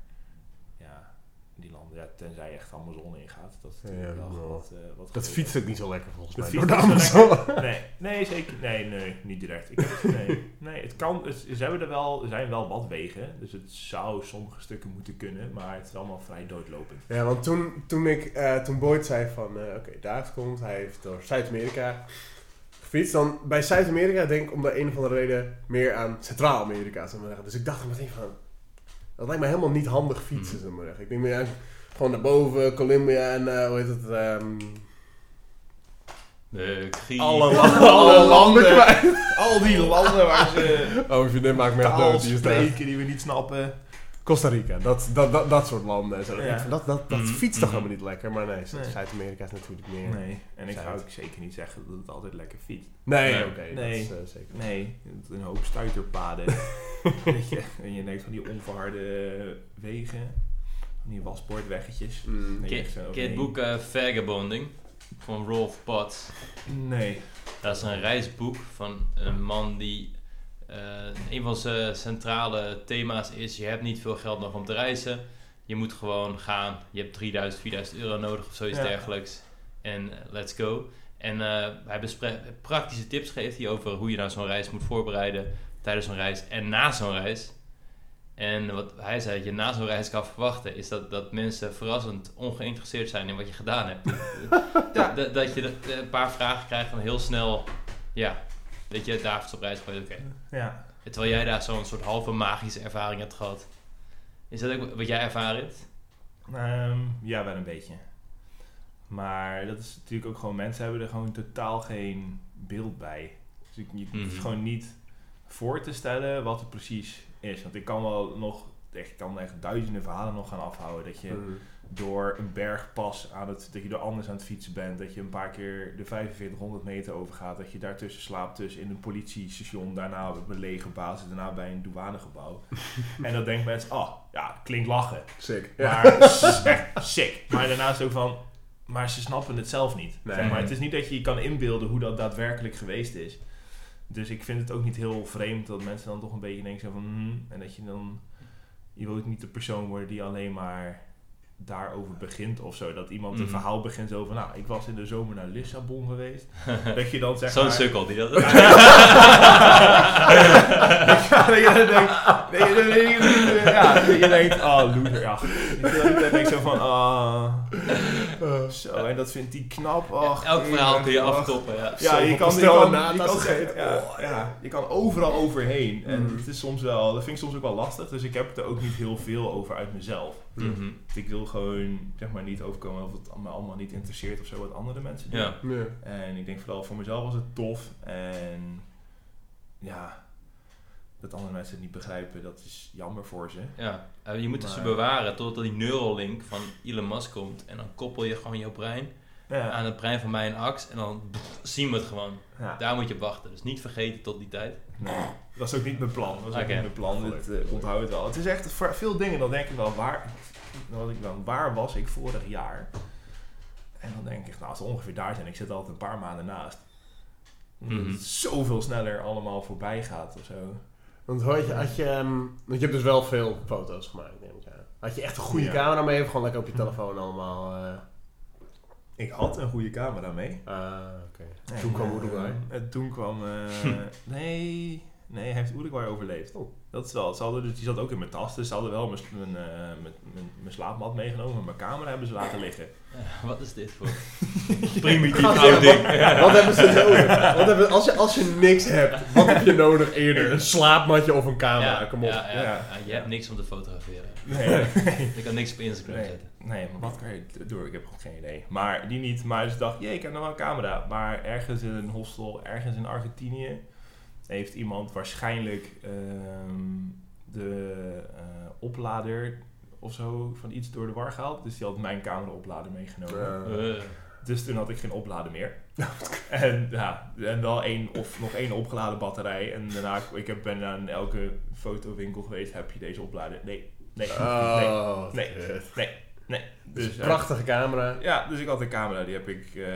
Die landen. Ja, tenzij je echt Amazone ingaat. Dat Ja, wat, eh, wat Dat fietst ook niet zo lekker volgens mij. Door de Amazone. Nee, nee, zeker. Nee, nee, niet direct. Ik nee, nee, het kan. Het, ze hebben er wel, er zijn wel wat wegen. Dus het zou sommige stukken moeten kunnen. Maar het is allemaal vrij doodlopend. Ja, want toen, toen, ik, eh, toen Boyd zei van, eh, oké, David komt, hij heeft door Zuid-Amerika gefietst. Dan bij Zuid-Amerika denk ik om de een of andere reden meer aan Centraal-Amerika. Dus ik dacht meteen van, dat lijkt me helemaal niet handig fietsen, zou ik maar. Ik denk meer gewoon naar boven, Colombia en, eh, hoe heet het, ehm, De Griek. alle, landen, alle landen kwijt. Al die landen waar ze Oh, vriendin maakt me echt dood. Die is daar. spreken die we niet snappen. Costa Rica, dat, dat, dat, dat soort landen. en Zo. Ja. Dat, dat, dat Mhm, fietst toch mhm. helemaal niet lekker, maar nee, Nee. Zuid-Amerika is natuurlijk meer... Nee, en ik Zuid. ga ook zeker niet zeggen dat het altijd lekker fietst. Nee, Nee. oké, Nee. dat is eh, zeker. Nee, een hoop stuiterpaden. Weet je, en je denkt van die onverharde wegen. Van die waspoortweggetjes. Mm. Ken je het boek eh, Vagabonding? Van Rolf Potts. Nee. Dat is een reisboek van een man die... eh, een van zijn centrale thema's is... Je hebt niet veel geld nog om te reizen. Je moet gewoon gaan. Je hebt 3000, 4000 euro nodig of zoiets Ja. dergelijks. En eh, let's go. En eh, hij bespreekt praktische tips geeft hij over hoe je nou zo'n reis moet voorbereiden. Tijdens zo'n reis en na zo'n reis. En wat hij zei, dat je na zo'n reis kan verwachten, is dat, dat mensen verrassend ongeïnteresseerd zijn in wat je gedaan hebt. dat, dat, dat je een paar vragen krijgt en heel snel, ja, weet je, Davids op reis gooit, oké. Ja. Terwijl jij daar zo'n soort halve magische ervaring hebt gehad. Is dat ook wat jij ervaren hebt? Ehm, ja, wel een beetje. Maar dat is natuurlijk ook gewoon, mensen hebben er gewoon totaal geen beeld bij. Dus ik, je, het is Mhm. gewoon niet voor te stellen wat het precies is. Want ik kan wel nog je kan echt duizenden verhalen nog gaan afhouden. Dat je Mm. Door een bergpas aan het, dat je door anders aan het fietsen bent, dat je een paar keer de 4500 meter overgaat, dat je daartussen slaapt, dus in een politiestation, daarna op een legerbasis, daarna bij een douanegebouw. en dan denken mensen, oh, ja, klinkt lachen. Sick. Maar echt sick. Maar daarnaast ook van, maar ze snappen het zelf niet. Nee. Zeg maar het is niet dat je je kan inbeelden hoe dat daadwerkelijk geweest is. Dus ik vind het ook niet heel vreemd dat mensen dan toch een beetje denken van, hmm, en dat je dan, je wilt niet de persoon worden die alleen maar daarover begint of zo. Dat iemand een Mhm. verhaal begint zo van, nou, ik was in de zomer naar Lissabon geweest. dat je dan zeg Zo'n maar... sukkel die dat... Ja, dat je dan denkt, ja, dat je denkt, oh loser, ja. Dan denk ik zo van, ah, zo, en dat vindt hij knap, ach. Elk verhaal kun je aftoppen, ja. Je kan, je kan, je kan, gegeten. ja, ja, je kan overal overheen. En Mm. het is soms wel, dat vind ik soms ook wel lastig, dus ik heb het er ook niet heel veel over uit mezelf. Mhm. Ik wil gewoon, zeg maar, niet overkomen of het me allemaal niet interesseert of zo wat andere mensen doen. Ja. En ik denk vooral voor mezelf was het tof. En ja, dat andere mensen het niet begrijpen, dat is jammer voor ze. Ja, je moet het ze Maar- bewaren totdat die Neuralink van Elon Musk komt. En dan koppel je gewoon jouw brein Ja, aan het brein van mij en Ax. En dan zien we het gewoon. ja. Daar moet je op wachten. Dus niet vergeten tot die tijd. Nee, dat is ook niet mijn plan. Dat is ook niet mijn plan. Dit eh, onthoud het wel. Het is echt voor veel dingen, dan denk ik wel, waar, dan ik dan, waar was ik vorig jaar? En dan denk ik, nou, als we ongeveer daar zijn, ik zit altijd een paar maanden naast. Omdat Mhm. het zoveel sneller allemaal voorbij gaat of zo. Want had je, had je, ehm, want je hebt dus wel veel foto's gemaakt, neem ik aan. Had je echt een goede Ja. camera mee of gewoon lekker op je telefoon allemaal? eh Ik had een goede camera mee. ah, oké. En, Toen kwam eh, Uruguay. En toen kwam... eh, nee, nee, hij heeft Uruguay overleefd. Oh. Dat is wel. Ze hadden, dus die zat ook in mijn tas. Dus ze hadden wel mijn, mijn, eh, mijn, mijn, mijn slaapmat meegenomen. Maar mijn camera hebben ze laten liggen. Ja, wat is dit voor Primitief oud ding. Wat hebben ze nodig? Wat hebben, als, je, als je niks hebt, wat heb je nodig eerder? Een slaapmatje of een camera? ja, Kom op. Ja, ja. Ja. Ja, je hebt niks om te fotograferen. Nee, Je kan niks op Instagram nee, zetten. nee, maar wat kan je doen? Ik heb gewoon geen idee. Maar die niet. Maar ze dacht, jee, ik heb nog wel een camera. Maar ergens in een hostel, ergens in Argentinië, heeft iemand waarschijnlijk ehm, de eh, oplader of zo van iets door de war gehaald. Dus die had mijn camera-oplader meegenomen. Eh, Dus toen had ik geen oplader meer. en ja, en wel één of nog één opgeladen batterij. En daarna, ik heb, ben aan elke fotowinkel geweest. Heb je deze oplader? Nee, nee, oh, nee, nee, nee. Dus Dus, eh, prachtige camera. ja, dus ik had een camera, die heb ik eh,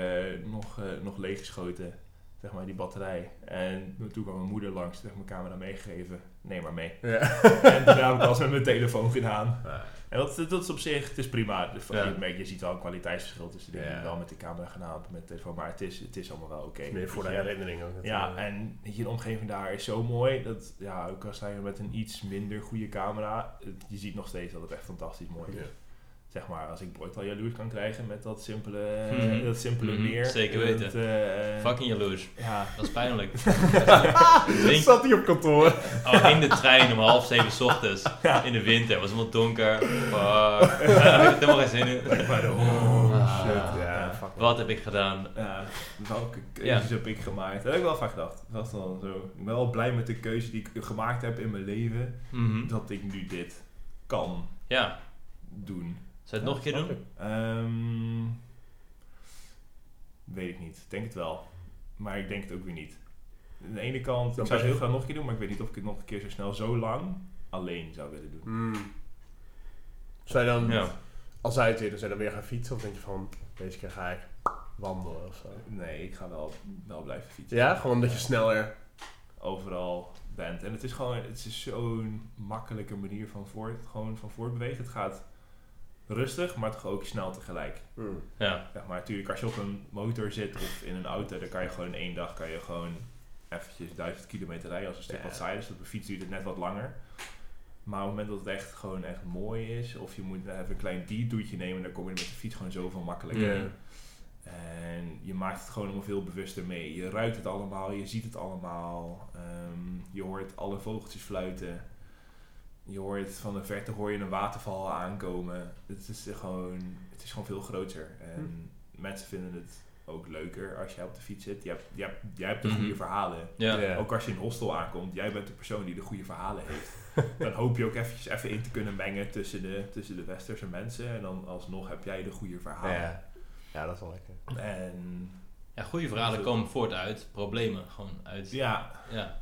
nog, eh, nog leeggeschoten. Zeg maar, die batterij. En toen kwam mijn moeder langs, heeft mijn camera meegegeven. Neem maar mee. Ja. en toen heb ik alles met mijn telefoon gedaan. Ah, En dat, dat is op zich, het is prima. Ja. je, ziet wel een kwaliteitsverschil tussen dingen Ja. die wel met de camera gedaan met de telefoon. Maar het is, het is allemaal wel oké. meer voor de herinnering ook. Ja, en je, de omgeving daar is zo mooi. Dat, ja, ook al sta je met een iets minder goede camera, je ziet nog steeds dat het echt fantastisch mooi is. Zeg maar, als ik ooit al jaloers kan krijgen met dat simpele, Mhm. dat simpele Mhm, meer. zeker Dat, weten. eh, fucking jaloers. Ja, Dat is pijnlijk. Drink, Zat hij op kantoor? oh, in de trein om half zeven 's ochtends. In de winter. Het was helemaal donker. Fuck. Ik had helemaal geen zin in. oh Ah. Ja, fuck. Wat heb ik gedaan? Ja, welke keuzes heb ik gemaakt? Dat heb ik wel vaak gedacht. Dat was dan zo. Ik ben wel blij met de keuze die ik gemaakt heb in mijn leven. Mhm. Dat ik nu dit kan Ja. doen. Zou je het nog een keer doen? Ehm, weet ik niet. Ik denk het wel. Maar ik denk het ook weer niet. Aan de ene kant, Dan ik zou het heel graag nog een keer doen, maar ik weet niet of ik het nog een keer zo snel, zo lang alleen zou willen doen. Hmm. Zou je dan, Ja. als hij het weer, dan zou je dan weer gaan fietsen? Of denk je van, deze keer ga ik wandelen of zo? Nee, ik ga wel, wel blijven fietsen. Ja, gewoon omdat je sneller... Overal bent. En het is gewoon, het is zo'n makkelijke manier van voort, gewoon van voortbewegen. Het gaat rustig, maar toch ook snel tegelijk. Hmm. Ja. Zeg maar, natuurlijk, als je op een motor zit of in een auto, dan kan je gewoon in één dag kan je gewoon eventjes duizend kilometer rijden als een stuk Ja. wat saai is. Op een fiets duurt het net wat langer. Maar op het moment dat het echt gewoon echt mooi is, of je moet even een klein detourtje nemen, dan kom je met de fiets gewoon zoveel makkelijker Ja. in. En je maakt het gewoon allemaal veel bewuster mee. Je ruikt het allemaal, je ziet het allemaal. Ehm, je hoort alle vogeltjes fluiten. Je hoort van de verte hoor je een waterval aankomen. Het is gewoon, het is gewoon veel groter. En mensen vinden het ook leuker als jij op de fiets zit. Je hebt, je hebt, jij hebt de Mhm. goede verhalen. Ja. Ja. Ook als je in een hostel aankomt, jij bent de persoon die de goede verhalen heeft. dan hoop je ook eventjes even in te kunnen mengen tussen de, tussen de westerse mensen. En dan alsnog heb jij de goede verhalen. Ja. ja, dat is wel lekker. En Ja, goede verhalen komen voort uit problemen. Gewoon uit... ja, Ja.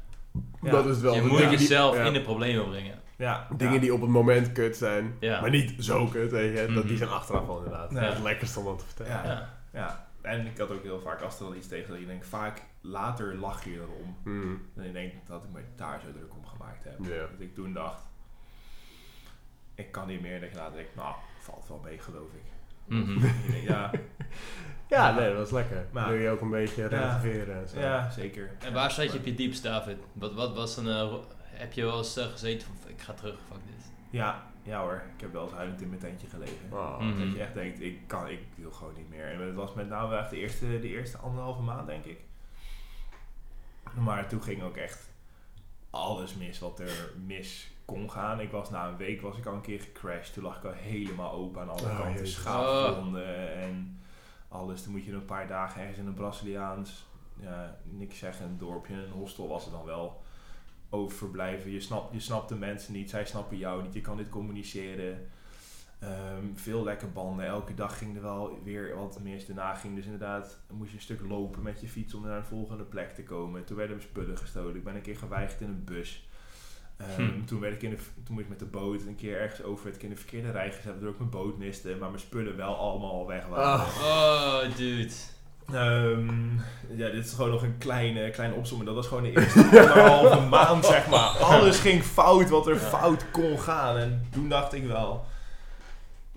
ja, Dat is wel je moet jezelf ja. in de problemen brengen. Ja, Dingen ja. die op het moment kut zijn, Ja. maar niet zo kut, weet je. Dat, Mhm. die zijn achteraf wel inderdaad. Ja. Dat is het lekkerste om dat te vertellen. Ja. Ja. Ja, en ik had ook heel vaak, als er dan iets tegen dat je denkt, vaak later lach je erom. Mhm. En ik denk dat ik me daar zo druk om gemaakt heb. Ja. Dat ik toen dacht, ik kan niet meer. Dat je later denkt, nou, valt wel mee geloof ik. Mhm. Ja, Ja, nee, dat was lekker. Maar- Wil je ook een beetje relativeren en zo. ja, zeker. En waar zat je op je diepst, David? Wat, wat was een... eh, heb je wel eens eh, gezeten van, ik ga terug, fuck dit. Ja, ja hoor. Ik heb wel eens huilend in mijn tentje gelegen. Oh. Mhm. Dat je echt denkt, ik kan, ik wil gewoon niet meer. En het was met name echt de eerste, de eerste anderhalve maand, denk ik. Maar toen ging ook echt alles mis wat er mis kon gaan. Ik was na een week was ik al een keer gecrashed. Toen lag ik al helemaal open aan alle Oh, kanten. Schaafwonden en alles. Toen moet je een paar dagen ergens in een Braziliaans, ja, niks zeggen, een dorpje, een hostel was het dan wel overblijven. Je snapt, je snapt de mensen niet, zij snappen jou niet. Je kan niet communiceren. Ehm, veel lekker banden. Elke dag ging er wel weer wat mis. Daarna ging dus inderdaad, moest je een stuk lopen met je fiets om naar een volgende plek te komen. Toen werden we spullen gestolen. Ik ben een keer geweigerd in een bus. Ehm, Hm. toen, werd ik in de, toen moest ik met de boot een keer ergens over. Werd ik in de verkeerde rij gezet, waardoor ik mijn boot miste. Maar mijn spullen wel allemaal al weg waren. Ah. Oh, dude. Ehm, ja, dit is gewoon nog een kleine, kleine opzomming. Dat was gewoon de eerste anderhalve maand, zeg maar. Alles ging fout wat er fout kon gaan. En toen dacht ik wel...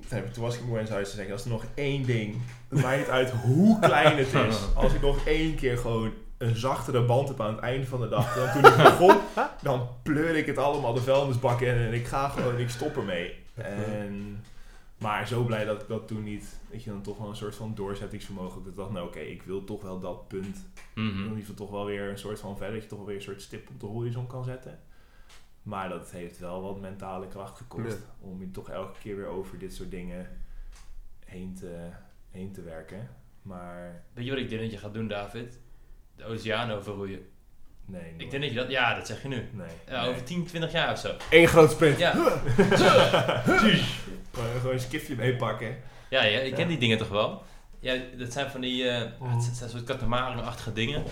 Toen ik- was ik moe en huis te zeggen, als er nog één ding, het maakt niet uit hoe klein het is, als ik nog één keer gewoon een zachtere band heb aan het einde van de dag, dan toen ik begon, dan pleur ik het allemaal de vuilnisbak in en ik ga gewoon, ik stop ermee. En, maar zo blij dat ik dat toen niet, dat je dan toch wel een soort van doorzettingsvermogen, dat ik dacht, nou oké, ik wil toch wel dat punt wil in Mhm. ieder geval toch wel weer een soort van verder, dat je toch wel weer een soort stip op de horizon kan zetten. Maar dat heeft wel wat mentale kracht gekost. Ja. Om je toch elke keer weer over dit soort dingen heen te, heen te werken. Maar Weet je wat ik denk dat je gaat doen, David? De oceaan overroeien. Nee. nooit. Ik denk dat je dat... Ja, dat zeg je nu. Nee. Ja, nee. over 10, 20 jaar of zo. Eén groot sprint. Ja, Gewoon, gewoon een skifje meepakken. ja, ja je kent Ja. die dingen toch wel? Ja, dat zijn van die... Mhm. het zijn soort katamaran-achtige dingen.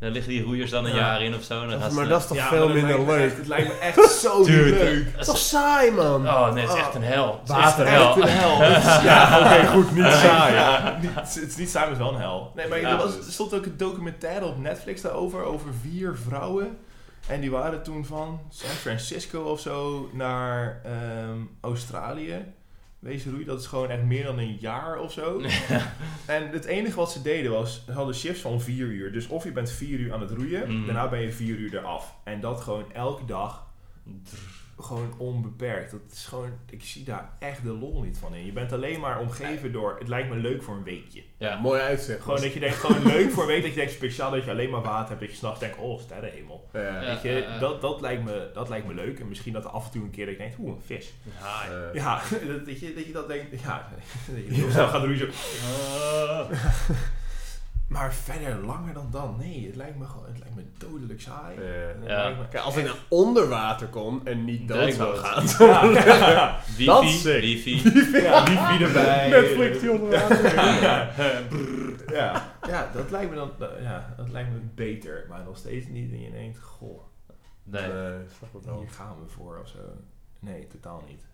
Daar liggen die roeiers dan een Ja. jaar in of zo. Dan gaan ze- maar dat is toch Ja, veel dat minder leuk. echt- het lijkt me echt zo Dude, leuk. dat Dat is toch saai, man? Oh nee, het is echt een hel. Het is echt Water, een hel. Echt een hel. Ja, oké, goed, niet saai. Ja, niet, het is niet saai, maar het is wel een hel. Nee, maar Ja. er, was, er stond ook een documentaire op Netflix daarover, over vier vrouwen. En die waren toen van San Francisco of zo naar ehm, Australië. Wezen roeien, dat is gewoon echt meer dan een jaar of zo. En het enige wat ze deden was, ze hadden shifts van vier uur. Dus of je bent vier uur aan het roeien, Mm. daarna ben je vier uur eraf. En dat gewoon elke dag, gewoon onbeperkt. Dat is gewoon, ik zie daar echt de lol niet van in. Je bent alleen maar omgeven door, het lijkt me leuk voor een weekje. Ja. Mooi uitzicht. Gewoon dat je denkt, gewoon leuk voor een week, dat je denkt speciaal dat je alleen maar water hebt. Dat je s'nachts denkt, oh sterrenhemel. Ja. Ja. Weet je, ja, ja. Dat, dat, lijkt me, dat lijkt me leuk. En misschien dat er af en toe een keer dat je denkt, oeh, een vis. Ja, Eh, Ja, dat, dat, je, dat je dat denkt, ja, dat je heel snel gaat roeien zo. Maar verder langer dan dan, nee, het lijkt me gewoon, het lijkt me dodelijk saai. eh, Ja. lijkt me- Kijk, als ik naar onder water kom en niet dood zou gaan. Ja, Dat Wifi, is wifi. ja, wifi erbij. Netflix die onder water. ja. ja, ja, dat lijkt me dan, ja, dat lijkt me beter, maar nog steeds niet. En je denkt, goh, Nee. Wel. hier gaan we voor of zo. Nee, totaal niet.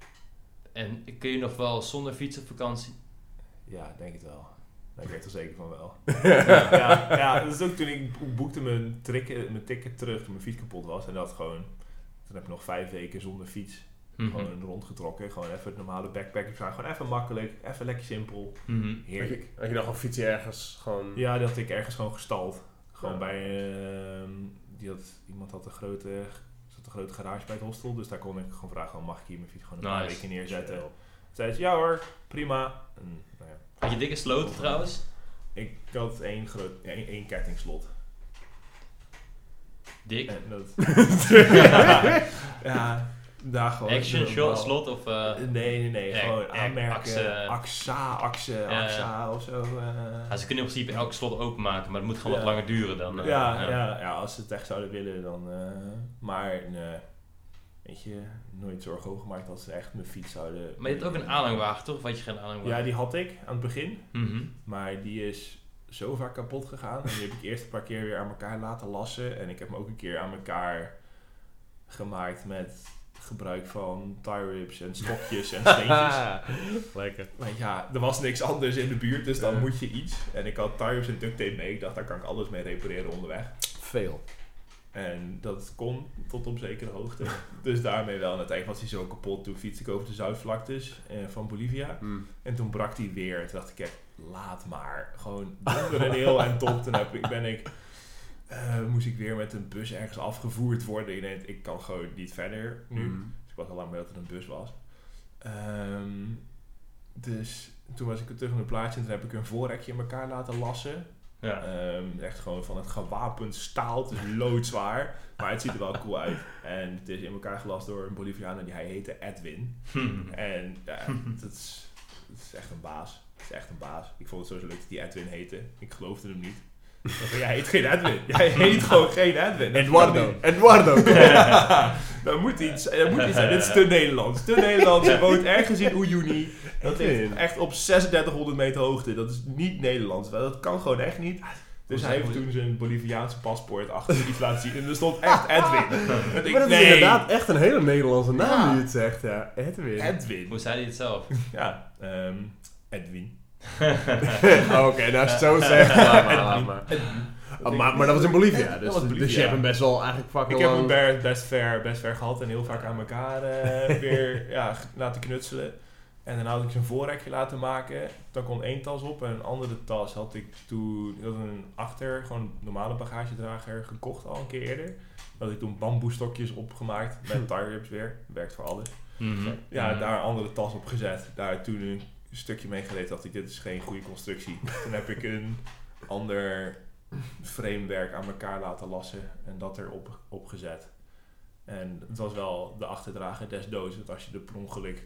En kun je nog wel zonder fiets op vakantie? Ja, denk het wel. Weet ik er zeker van wel. ja, ja, dat is ook toen ik boekte mijn, mijn ticket terug toen mijn fiets kapot was. En dat gewoon, toen heb ik nog vijf weken zonder fiets Mhm. gewoon rondgetrokken. Gewoon even het normale backpacken. Gewoon even makkelijk, even lekker simpel. Mhm. Had Heerlijk. je, had je nog een fietsje ergens gewoon... Ja, die had ik ergens gewoon gestald. Gewoon Ja. bij, ehm, die had, iemand had een grote, zat een grote garage bij het hostel. Dus daar kon ik gewoon vragen, mag ik hier mijn fiets gewoon een paar Nice. weken neerzetten. Zei ze, ja hoor, prima. En, nou. Had je dikke sloten trouwens? Ik had één, groot, één, één kettingslot. Dik? En dat... ja, daar gewoon. Action wel- shot, slot of... eh, Nee, nee, nee. Ja, gewoon aanmerken. axe. AXA, AXE. AXA of zo. eh. ja, ze kunnen in principe elk slot openmaken, maar het moet gewoon Ja. wat langer duren dan... eh, ja, ja. Ja, als ze het echt zouden willen, dan... eh, maar nee, weet je, nooit zorgen over gemaakt dat ze echt mijn fiets zouden... Maar je hebt ook een aanhangwagen, toch? Of had je geen aanhangwagen? Ja, die had ik aan het begin. Mhm. Maar die is zo vaak kapot gegaan. En die heb ik eerst een paar keer weer aan elkaar laten lassen. En ik heb hem ook een keer aan elkaar gemaakt met gebruik van tie rips en stokjes en steentjes. Lekker. Maar ja, er was niks anders in de buurt, dus dan moet je iets. En ik had tie rips en duct tape mee. Ik dacht, daar kan ik alles mee repareren onderweg. Veel. En dat kon tot op zekere hoogte. dus daarmee wel. En uiteindelijk was hij zo kapot. Toen fietste ik over de zuidvlaktes eh, van Bolivia. Mm. En toen brak hij weer. Toen dacht ik, laat maar. Gewoon donder en heel en top. Toen heb ik, ben ik, eh, moest ik weer met een bus ergens afgevoerd worden. Ik denk, ik kan gewoon niet verder nu. Mm. Dus ik was al lang mee dat het een bus was. Ehm, dus toen was ik terug in mijn plaatsje. En toen heb ik een voorrekje in elkaar laten lassen. Ja. Ehm, echt gewoon van het gewapend staal. Het is loodzwaar. Maar het ziet er wel cool uit. En het is in elkaar gelast door een Boliviaan. Die hij heette Edwin. En ja, dat is, dat is echt een baas. Het is echt een baas. Ik vond het sowieso leuk dat die Edwin heette. Ik geloofde hem niet. Jij heet geen Edwin. Jij heet gewoon geen Edwin. Eduardo. Eduardo. Dat moet iets, dat moet iets zijn. Dit is te Nederlands. Te Nederlands. Je woont ergens in Uyuni. Dat ligt echt op 3600 meter hoogte. Dat is niet Nederlands. Dat kan gewoon echt niet. Dus hij heeft toen zijn Boliviaanse paspoort achter iets laten zien. En er stond echt Edwin. Ik, Maar dat is nee, inderdaad echt een hele Nederlandse naam Ja. die het zegt, ja. Edwin. Edwin. Hoe zei hij het zelf? Ja, ehm, Edwin. Oké, nou als je het zo laat maar, laat maar. Oh, maar, maar dat was in Bolivia, Dat dus, Bolivia. dus je hebt hem best wel eigenlijk Ik fucking heb hem lang... best ver, best ver gehad en heel vaak aan elkaar eh, weer ja, laten knutselen. En dan had ik zijn voorrekje laten maken. Dan kon één tas op en een andere tas had ik toen ik had een achter, gewoon normale bagagedrager gekocht al een keer eerder. Dat had ik toen bamboestokjes opgemaakt met tie rips weer. Werkt voor alles. Mhm. Ja, Mhm. daar een andere tas op gezet. Daar toen een stukje mee geleerd. Dacht ik, dit is geen goede constructie. toen heb ik een ander framewerk aan elkaar laten lassen. En dat erop op gezet. En het was wel de achterdrager des doods. Want als je er per ongeluk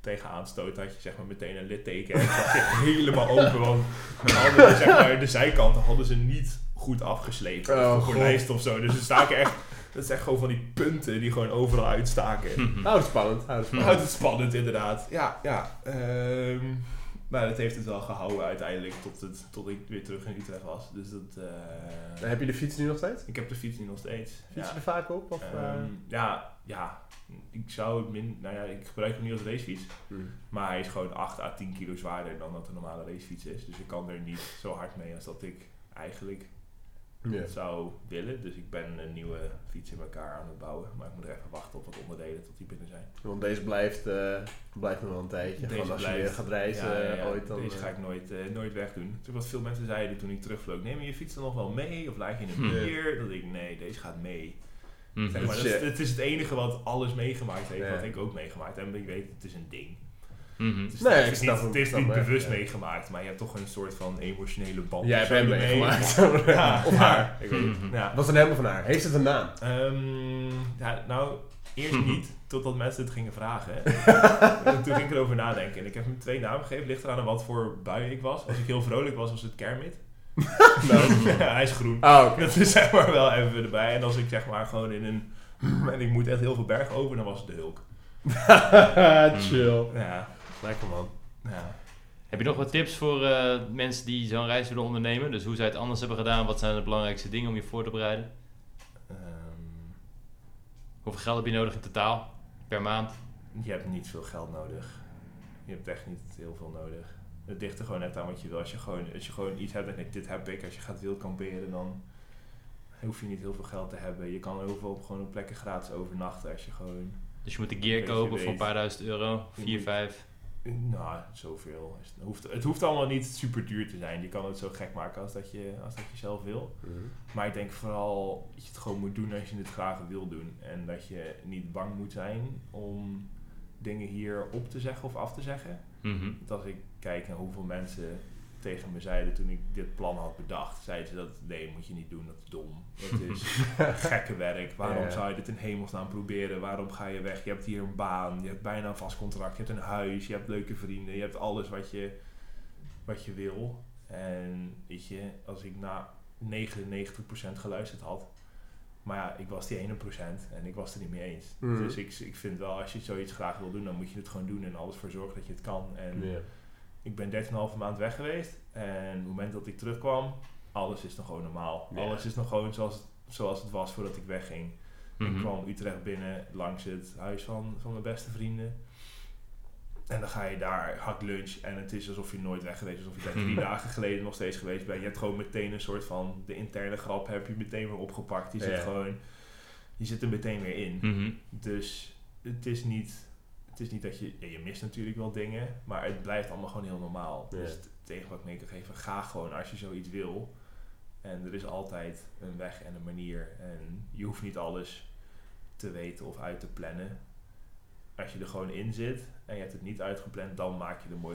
tegenaan stoot, had je zeg maar meteen een litteken. En het was helemaal open. Want hadden, zeg maar, de zijkanten hadden ze niet goed afgeslepen. Oh, of of zo. Dus er staken echt... Dat is echt gewoon van die punten die gewoon overal uitstaken. Houd het spannend, houd het spannend. Houdt het spannend, inderdaad. Ja, ja. ehm, maar dat heeft het wel gehouden uiteindelijk tot, het, tot ik weer terug in Utrecht was. Dus dat... eh, Heb je de fiets nu nog steeds? ik heb de fiets nu nog steeds. Fiets je Ja. er vaak op? Of, eh? Ehm, ja, ja. Ik zou het min... Nou ja, ik gebruik hem niet als racefiets. Hmm. Maar hij is gewoon 8 à 10 kilo zwaarder dan dat een normale racefiets is. Dus ik kan er niet zo hard mee als dat ik eigenlijk Ja. zou willen. Dus ik ben een nieuwe fiets in elkaar aan het bouwen. Maar ik moet er even wachten op wat onderdelen tot die binnen zijn. Want deze blijft, eh blijft nog wel een tijdje. Deze Gewoon als je blijft. weer gaat reizen Ja, ja, ja. ooit dan... Deze eh, ga ik nooit, eh, nooit wegdoen. Toen wat veel mensen zeiden toen ik terugvloog, neem je je fiets dan nog wel mee? Of laat je hem Hmm. hier? Dat ik, nee, deze gaat mee. Mhm. Zeg maar, dat is, het is het enige wat alles meegemaakt heeft, wat ik ook meegemaakt heb. En ik weet, het is een ding. Mhm. Het is, Nee, het ik is snap niet, het is bewust ja. meegemaakt, maar je hebt toch een soort van emotionele band. Jij hebt hem meegemaakt. Ja. of haar. Ik weet. Mhm. Ja. Wat was een helemaal van haar? Heeft het een naam? Ehm, ja, nou, eerst niet, totdat mensen het gingen vragen. En toen ging ik erover nadenken. En ik heb hem twee namen gegeven. Ligt eraan aan wat voor bui ik was. Als ik heel vrolijk was, was het Kermit. ja, hij is groen. Oh. Dat is zeg maar wel even erbij. En als ik zeg maar gewoon in een... En ik moet echt heel veel bergen over, dan was het de Hulk. Chill. Ja, Lekker man. ja. Heb je nog wat tips voor eh, mensen die zo'n reis willen ondernemen? Dus hoe zij het anders hebben gedaan? Wat zijn de belangrijkste dingen om je voor te bereiden? Ehm, Hoeveel geld heb je nodig in totaal per maand? je hebt niet veel geld nodig. Je hebt echt niet heel veel nodig. Het ligt er gewoon net aan wat je wil. Als je gewoon, als je gewoon iets hebt en denkt, dit heb ik. Als je gaat wild kamperen, dan hoef je niet heel veel geld te hebben. Je kan heel veel op, gewoon op plekken gratis overnachten als je gewoon... Dus je moet de gear kopen voor een paar duizend euro. Je 4, moet- 5. Nou, zoveel. is- Het hoeft, het hoeft allemaal niet super duur te zijn. Je kan het zo gek maken als dat je, als dat je zelf wil. Maar ik denk vooral dat je het gewoon moet doen als je het graag wil doen. En dat je niet bang moet zijn om dingen hier op te zeggen of af te zeggen. Mhm. Want als ik kijk naar hoeveel mensen tegen me zeiden toen ik dit plan had bedacht, zeiden ze dat nee, moet je niet doen, dat is dom. Dat is gekke werk. Waarom Ja. zou je dit in hemelsnaam proberen? Waarom ga je weg? Je hebt hier een baan, je hebt bijna een vast contract, je hebt een huis, je hebt leuke vrienden, je hebt alles wat je, wat je wil. En weet je, als ik na 99% geluisterd had, Maar ja, ik was die ene procent en ik was het er niet mee eens. Mhm. Dus ik, ik vind wel, als je zoiets graag wil doen, dan moet je het gewoon doen en alles voor zorgen dat je het kan. En. Ik ben 13,5 maand weg geweest. En op het moment dat ik terugkwam, alles is nog gewoon normaal. Ja. Alles is nog gewoon zoals het, zoals het was voordat ik wegging. Ik Mhm. kwam Utrecht binnen langs het huis van, van mijn beste vrienden. En dan ga je daar, hak lunch en het is alsof je nooit weg geweest. Alsof je daar drie dagen geleden nog steeds geweest bent. Je hebt gewoon meteen een soort van, de interne grap heb je meteen weer opgepakt. Je zit Ja. gewoon, je zit er meteen weer in. Mhm. Dus het is niet, het is niet dat je, je mist natuurlijk wel dingen, maar het blijft allemaal gewoon heel normaal. Ja. Dus tegen wat ik mee kan geven, ga gewoon als je zoiets wil. En er is altijd een weg en een manier. En je hoeft niet alles te weten of uit te plannen. Als je er gewoon in zit en je hebt het niet uitgepland, dan maak je de mooiste